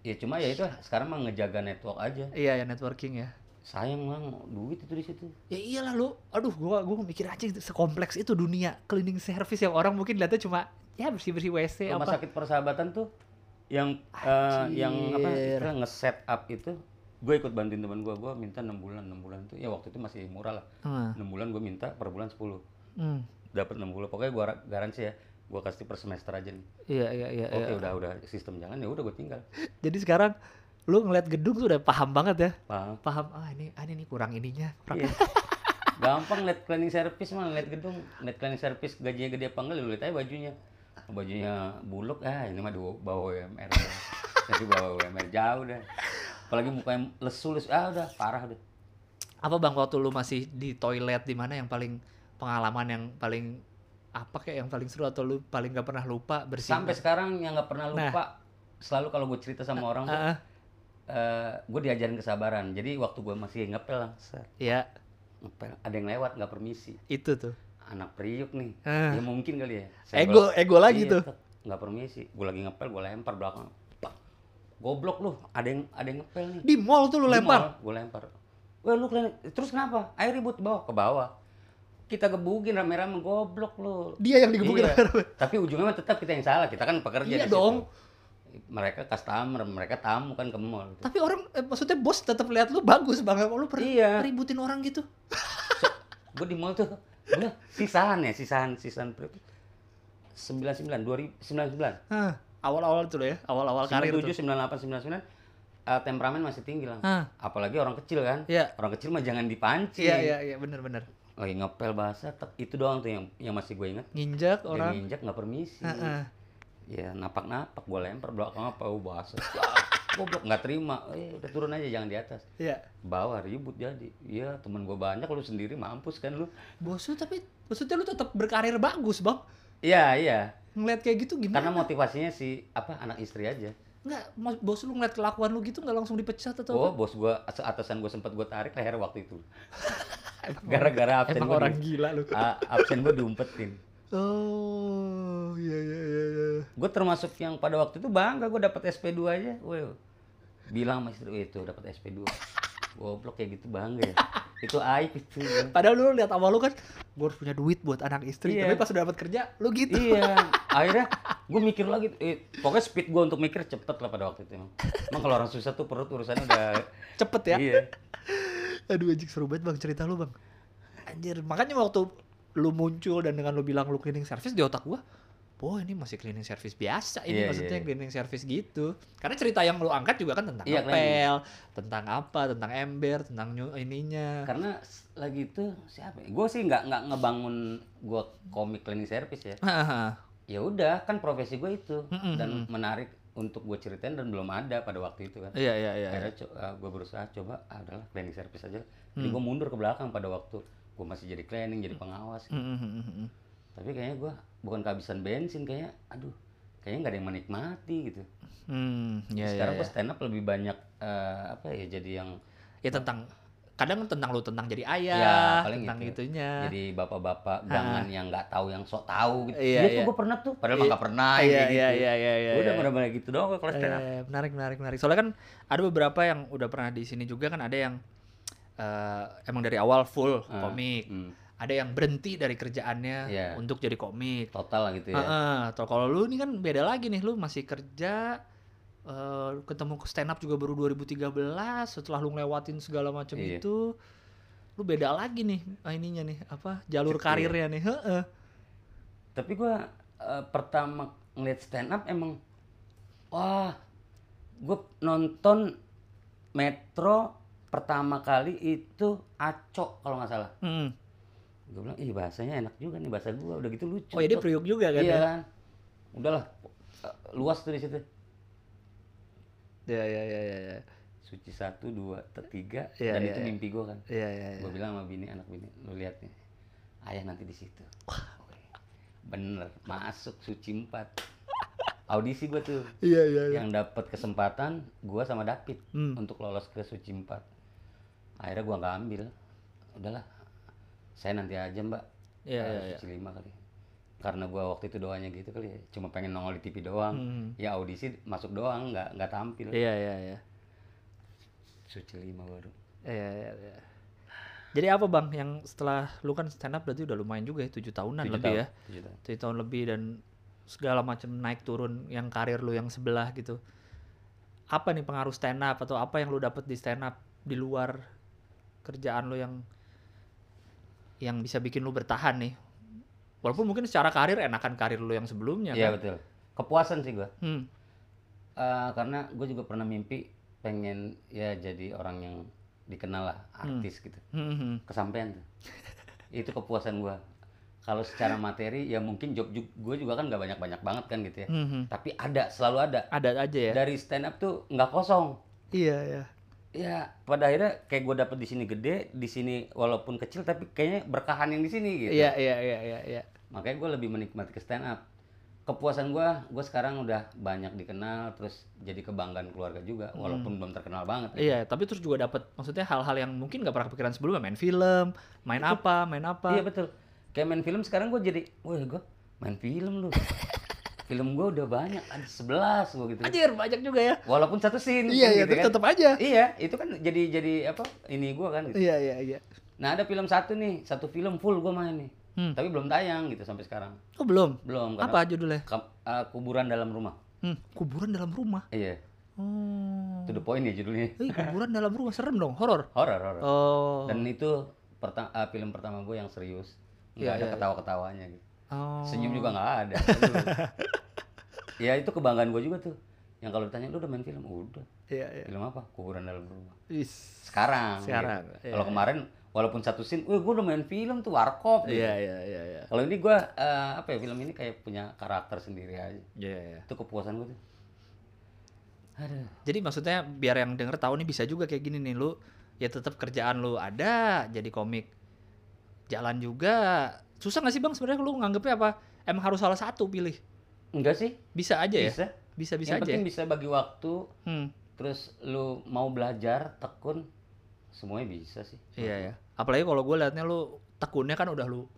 ya cuma ya itu sekarang mah ngejaga network aja Iya ya networking ya. sayang lah duit itu di situ Ya iyalah lu. Aduh gua gua mikir aja sekompleks itu dunia cleaning service yang orang mungkin lihatnya cuma ya bersih-bersih WC rumah apa. sakit persahabatan tuh yang eh, yang apa nge-set up itu gue ikut bantuin teman gue gue minta enam bulan enam bulan itu ya waktu itu masih murah lah Hmm. enam bulan gue minta per bulan 10 Hmm. dapat enam bulan pokoknya gue garansi ya gue kasih per semester aja nih Iya iya iya. oke iya. udah udah sistem jangan ya udah gue tinggal Jadi sekarang lu ngeliat gedung tuh udah paham banget ya. paham Paham ah ini ah, ini nih kurang ininya. Kurang Iya. Gampang lihat cleaning service mah, lihat gedung, lihat cleaning service gajinya gede apa enggak, lu lihat aja bajunya. Bajunya buluk, ah ini mah di bawah UMR. Jadi bawah UMR jauh dah. Apalagi mukanya lesu, lesu, ah udah parah deh. apa bang waktu lu masih di toilet di mana yang paling pengalaman yang paling apa kayak yang paling seru atau lu paling gak pernah lupa bersih? Sampai sekarang yang nggak pernah lupa, selalu kalau gue cerita sama orang tuh, Ah, ah. gue diajarin kesabaran. Jadi waktu gue masih ngepel, lah, set, ya ngepel, ada yang lewat nggak permisi. itu tuh. Anak priuk nih, Ah. ya mungkin kali ya. ego ego lagi Iya, tuh. nggak permisi. Gue lagi ngepel gue lempar belakang. Pak. goblok lu. Ada yang ada yang ngepel nih. Di mall tuh lu lempar? gue lempar. Wah lu kalian terus kenapa? Ayo ribut. Bawah ke bawah kita gebugin rame-rame goblok lu dia yang digebukin Iya. rame-rame. tapi ujungnya tetap kita yang salah kita kan pekerja Iya di situ. dong. mereka customer mereka tamu kan ke mall gitu. tapi orang eh, maksudnya bos tetap lihat lu bagus banget lu pernah Iya. ributin orang gitu gue di mall tuh gue sisahan ya sisahan sisahan berapa sembilan sembilan dua ribu sembilan sembilan awal-awal tuh lo ya awal-awal karir tuh 97, 98, 99 eh, temperamen masih tinggi lah. Hah. Apalagi orang kecil kan. Iya. Orang kecil mah jangan dipancing. iya iya iya bener-bener Lagi ngepel bahasa, tek, itu doang tuh yang yang masih gue inget. nginjak Dia orang nginjak nggak permisi. Heeh. Ya napak-napak, gue lempar belakang apa, oh bahasa. Goblok nggak terima, eh udah turun aja jangan di atas. iya Bawah ribut jadi. Iya temen gue banyak, lu sendiri mampus kan lu. bos lu tapi maksudnya lu tetap berkarir bagus bang Iya iya. ngeliat kayak gitu gimana Karena motivasinya si apa anak istri aja. Nggak, mas- bos lu ngeliat kelakuan lu gitu nggak langsung dipecat atau Oh apa? bos gue atasan gue sempat gue tarik leher waktu itu. Gara-gara absen Emang gua orang di- gila lu. Absen gue diumpetin. Oh, iya iya iya iya. Gue termasuk yang pada waktu itu bangga gue dapat SP2 aja. Woi, bilang sama istri, "Wih, itu dapat SP2. Goblok kayak gitu bangga ya. itu aib itu. ya. Padahal lu lihat awal lu kan, gue harus punya duit buat anak istri. Iya. Tapi pas udah dapat kerja, lu gitu. iya, akhirnya gue mikir lagi eh, pokoknya speed gue untuk mikir cepet lah pada waktu itu emang emang kalau orang susah tuh perut urusannya udah cepet ya iya aduh anjing seru banget bang cerita lu bang anjir makanya waktu lu muncul dan dengan lu bilang lu cleaning service di otak gua Oh ini masih cleaning service biasa ini Iya, maksudnya iya. cleaning service gitu. Karena cerita yang lu angkat juga kan tentang Iya, ngepel, tentang apa, tentang ember, tentang nyu- ininya. karena lagi itu siapa ya? gue sih nggak nggak ngebangun gue komik cleaning service ya ya udah kan profesi gue itu Mm-mm, dan menarik untuk gue ceritain dan belum ada pada waktu itu kan Iya iya iya. akhirnya co- gue berusaha coba ah, adalah cleaning service aja Hmm. jadi gue mundur ke belakang pada waktu gue masih jadi cleaning jadi pengawas Mm, mm, mm, mm, mm. tapi kayaknya gue bukan kehabisan bensin kayaknya aduh kayaknya nggak ada yang menikmati gitu Hmm, iya iya. sekarang iya. gue stand up lebih banyak eh, apa ya jadi yang Ya tentang kadang tentang lu tentang jadi ayah, Ya, paling tentang gitu. itunya. jadi bapak-bapak gangan yang nggak tahu yang sok tahu gitu. Iya, Iya, iya. tuh gue pernah tuh, padahal mah Iya. nggak pernah iya, iya, gitu. iya iya iya. Gue udah iya. bener-bener gitu doang kalau stand up. Eh, menarik menarik menarik. Soalnya kan ada beberapa yang udah pernah di sini juga kan ada yang eh, emang dari awal full Ah, komik. hmm, Ada yang berhenti dari kerjaannya Iya. untuk jadi komik. total gitu ya. Heeh, atau kalau lu ini kan beda lagi nih, lu masih kerja eh, ketemu ke stand up juga baru 2013 setelah lu ngelewatin segala macam Iya. itu lu beda lagi nih ah, ininya nih apa jalur Iya. karirnya nih heeh Tapi gue eh, pertama ngeliat stand up emang, wah, gue nonton Metro pertama kali itu Aco kalau nggak salah. Hmm. Gue bilang, ih bahasanya enak juga nih bahasa gue, udah gitu lucu. oh ya dia Cok." priuk juga kan Iya ya? kan. Udahlah, eh, luas tuh di situ. Ya ya ya ya ya Suci satu, dua, tiga, Iya, dan iya, itu iya. mimpi gue kan. ya ya ya Gue bilang sama bini, anak bini, lu lihat nih, ayah nanti di situ. Bener, masuk Suci empat. Audisi gue tuh, iya iya iya yang dapat kesempatan gue sama David Hmm. untuk lolos ke Suci empat. Akhirnya gue nggak ambil, udahlah, saya nanti aja mbak, Iya, iya, iya. Suci lima kali. Karena gue waktu itu doanya gitu kali ya, cuma pengen nongol di TV doang. Hmm. Ya audisi masuk doang, nggak nggak tampil. iya iya iya Suci lima baru. iya iya iya. jadi apa bang yang setelah lu kan stand up berarti udah lumayan juga ya tujuh tahunan Tujuh lebih tahun, ya tujuh tahun. tujuh tahun lebih dan segala macam naik turun yang karir lu yang sebelah gitu apa nih pengaruh stand up atau apa yang lu dapet di stand up di luar kerjaan lu yang yang bisa bikin lu bertahan nih walaupun mungkin secara karir enakan karir lu yang sebelumnya Iya kan. betul. Kepuasan sih gue. hmm. Eh, karena gue juga pernah mimpi pengen ya jadi orang yang dikenal lah artis gitu. Hmm, hmm. kesampaian tuh. Itu kepuasan gue kalau secara materi ya mungkin job gue juga kan nggak banyak banyak banget kan gitu ya. Hmm, hmm. tapi ada selalu ada. Ada aja ya? Dari stand up tuh nggak kosong. Iya iya. Ya pada akhirnya kayak gue dapet di sini gede di sini walaupun kecil tapi kayaknya berkahan yang di sini gitu. Iya iya iya iya iya makanya gue lebih menikmati ke stand up kepuasan gue gue sekarang udah banyak dikenal terus jadi kebanggaan keluarga juga walaupun belum terkenal banget gitu. Iya, tapi terus juga dapat maksudnya hal-hal yang mungkin gak pernah kepikiran sebelumnya, main film, main apa, main apa. Iya betul. Kayak main film sekarang gue jadi, wah gue main film lu. film gue udah banyak, ada 11 gue gitu. Anjir, banyak juga ya. Walaupun satu scene. Iya, kan iya, gitu kan. tetap aja. Iya, itu kan jadi jadi apa? Ini gue kan gitu. Iya, iya, iya. Nah ada film satu nih, satu film full gue main nih. Hmm. Tapi belum tayang gitu sampai sekarang. Oh, belum. Belum. Apa judulnya? Eh, kuburan dalam rumah. Hmm, kuburan dalam rumah. Iya, Oh. to the point ya judulnya. Eh, kuburan dalam rumah serem dong, horor. Horor, horor. Oh. Dan itu perta- eh, film pertama gue yang serius. Nggak Iya, ada iya, iya. ketawa-ketawanya gitu. Oh. senyum juga nggak ada ya itu kebanggaan gue juga tuh yang kalau ditanya lu udah main film udah Iya, iya. film apa kuburan dalam rumah Is. sekarang Sekarang, gitu. iya. kalau kemarin walaupun satu scene wih gue udah main film tuh warkop. Gitu. Iya, iya, iya, iya. kalau ini gue eh, apa ya film ini kayak punya karakter sendiri aja. Iya, iya. itu kepuasan gue tuh. Aduh. Jadi maksudnya biar yang denger tahu nih bisa juga kayak gini nih lu ya tetap kerjaan lu ada jadi komik. Jalan juga. Susah gak sih bang sebenarnya lu nganggepnya apa? Emang harus salah satu pilih? Enggak sih. Bisa aja ya? Bisa. Bisa bisa yang aja penting ya? bisa bagi waktu Hmm, terus lu mau belajar tekun semuanya bisa sih iya ya apalagi kalau gue liatnya lu tekunnya kan udah lu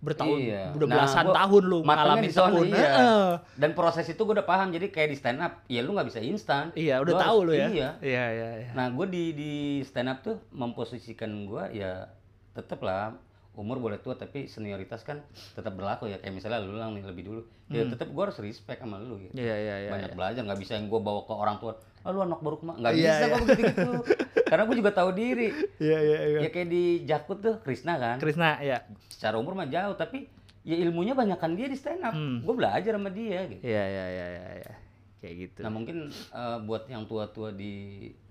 bertahun Iya. udah Nah, belasan gua tahun lu sana, tekun iya. Heeh. Dan proses itu gue udah paham. Jadi kayak di stand up, ya lu nggak bisa instan. iya udah tahu harus- lu ya Iya. iya iya, iya. Nah gue di di stand up tuh memposisikan gue ya tetep lah umur boleh tua tapi senioritas kan tetap berlaku ya kayak misalnya lu nih lebih dulu ya tetap gua harus respect sama lu gitu Iya iya iya. banyak belajar nggak bisa yang gua bawa ke orang tua ah lu anak baru ke mana nggak Iya, bisa iya. gua begitu gitu karena gua juga tahu diri Iya iya iya. ya kayak di Jakut tuh Krisna kan Krisna ya. secara umur mah jauh tapi ya ilmunya banyakan dia di stand up Hmm. gua belajar sama dia gitu Iya iya iya iya iya. Kayak gitu. Nah mungkin eh, buat yang tua-tua di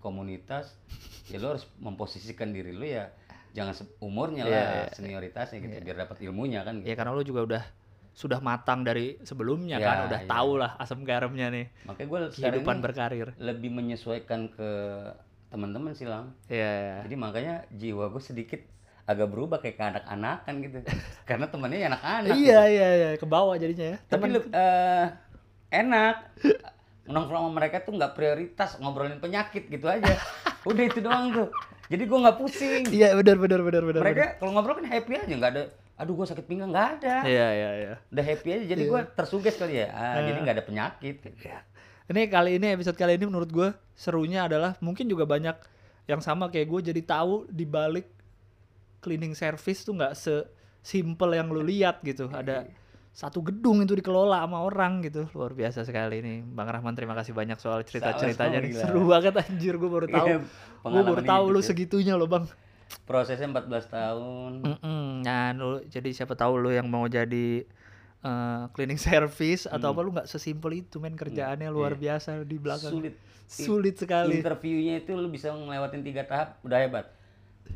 komunitas ya lo harus memposisikan diri lo ya jangan umurnya Iya, lah iya, senioritasnya gitu biar dapat ilmunya kan gitu. Ya karena lu juga udah sudah matang dari sebelumnya Ya, kan, udah iya. tahu lah asam garamnya nih Makanya gue kehidupan berkarir. lebih menyesuaikan ke teman-teman sih lang. Iya iya. Jadi makanya jiwa gue sedikit agak berubah kayak ke anak-anakan gitu. Karena temennya ya anak-anak. Iya iya iya, ke bawah jadinya ya. Tapi lu, eh, enak. Nongkrong sama mereka tuh nggak prioritas ngobrolin penyakit gitu aja. Udah itu doang tuh. Jadi gue nggak pusing. Iya benar benar benar benar. mereka kalau ngobrol kan happy aja nggak ada aduh gue sakit pinggang nggak ada Iya iya iya. udah happy aja jadi gue tersuges kali ya ah, jadi nggak ada penyakit Ini kali ini episode kali ini menurut gue serunya adalah mungkin juga banyak yang sama kayak gue jadi tahu di balik cleaning service tuh nggak sesimpel yang lu lihat gitu. Ada satu gedung itu dikelola sama orang gitu. Luar biasa sekali ini. Bang Rahman terima kasih banyak soal cerita-ceritanya nih. Sama-sama, Seru banget anjir gue baru tahu. Iya, gue baru tahu lu ya. segitunya loh, Bang. prosesnya 14 tahun Mm-mm. Nah, lu, jadi siapa tahu lu yang mau jadi eh, cleaning service atau apa lu nggak sesimpel itu men kerjaannya luar biasa di belakang. sulit Sulit sekali. interviewnya itu lu bisa ngelewatin tiga tahap udah hebat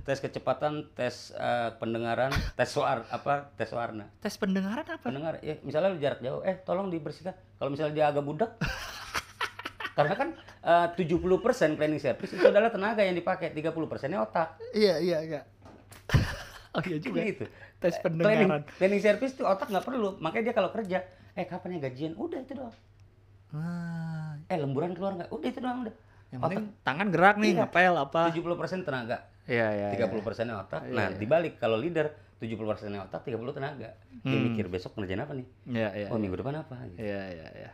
tes kecepatan tes eh, pendengaran tes suara apa tes warna Tes pendengaran apa? pendengar ya misalnya lu jarak jauh eh tolong dibersihkan kalau misalnya dia agak budak karena kan eh, 70% cleaning service itu adalah tenaga yang dipakai 30% nya otak Iya, iya, iya. oh iya juga. gitu Tes Eh, pendengaran. Cleaning, cleaning service tuh otak nggak perlu. Makanya dia kalau kerja, eh kapan ya gajian? Udah itu doang. Ah, Eh lemburan keluar nggak? Udah itu doang udah. yang penting tangan gerak nih, Iya. ngepel apa. 70% tenaga, Iya, iya. 30% nya otak. Nah, dibalik kalau leader 70% nya otak, 30 tenaga. Dia mikir besok ngerjain apa nih? Iya, iya. Oh, minggu depan apa? Gitu. Iya, iya, iya.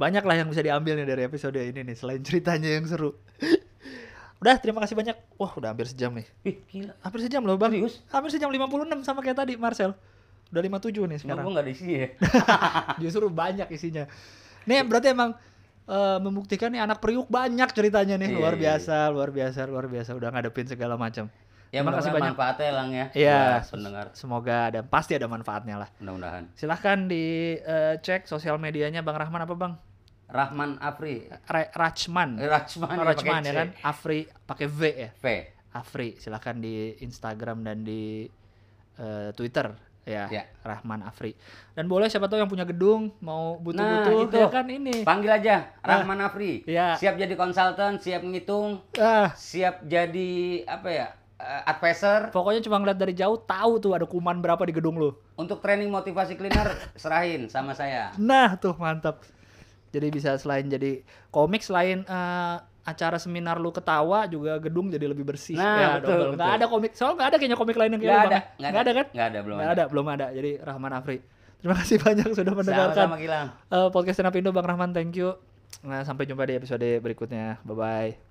Banyak lah yang bisa diambil nih dari episode ini nih selain ceritanya yang seru. udah, terima kasih banyak. Wah, udah hampir sejam nih. Ih, gila. Hampir sejam loh, Bang. Serius? Hampir sejam 56 sama kayak tadi, Marcel. Udah 57 nih sekarang. gua nggak ada isinya ya. Justru banyak isinya. Nih berarti emang eh, membuktikan nih anak priuk banyak ceritanya nih. Iya, luar iya, biasa, luar biasa, luar biasa. Udah ngadepin segala macam. Ya, Terima kasih banyak. manfaatnya lang ya. Iya. buat pendengar. Semoga ada pasti ada manfaatnya lah. Mudah-mudahan. Silahkan dicek sosial medianya Bang Rahman apa Bang? Rahman Afri. Ra- Rachman. Eh, Rachman, Oh, ya, Rachman ya C. kan? Afri pakai V ya. V. Afri silahkan di Instagram dan di eh, Twitter ya, Ya. Rahman Afri. Dan boleh siapa tahu yang punya gedung mau Nah, butuh-butuh itu. ya kan ini. Panggil aja Rahman Afri. Iya. Siap jadi konsultan, siap ngitung, Ah, siap jadi apa ya eh, advisor pokoknya cuma ngeliat dari jauh tahu tuh ada kuman berapa di gedung lu. untuk training motivasi cleaner serahin sama saya Nah, tuh mantap. Jadi bisa selain jadi komik selain eh, acara seminar lu ketawa juga gedung jadi lebih bersih. Nah, ya, betul, double. Betul. ada komik. Soalnya nggak ada kayaknya komik lain yang kayak Nggak lu, ada, nggak Nggak ada. kan? Nggak ada, belum Nggak ada. ada, belum ada. Jadi Rahman Afri. Terima kasih banyak sudah mendengarkan sama-sama Gilang eh, podcast Stand Up Indo Bang Rahman. Thank you. Nah, sampai jumpa di episode berikutnya. Bye bye.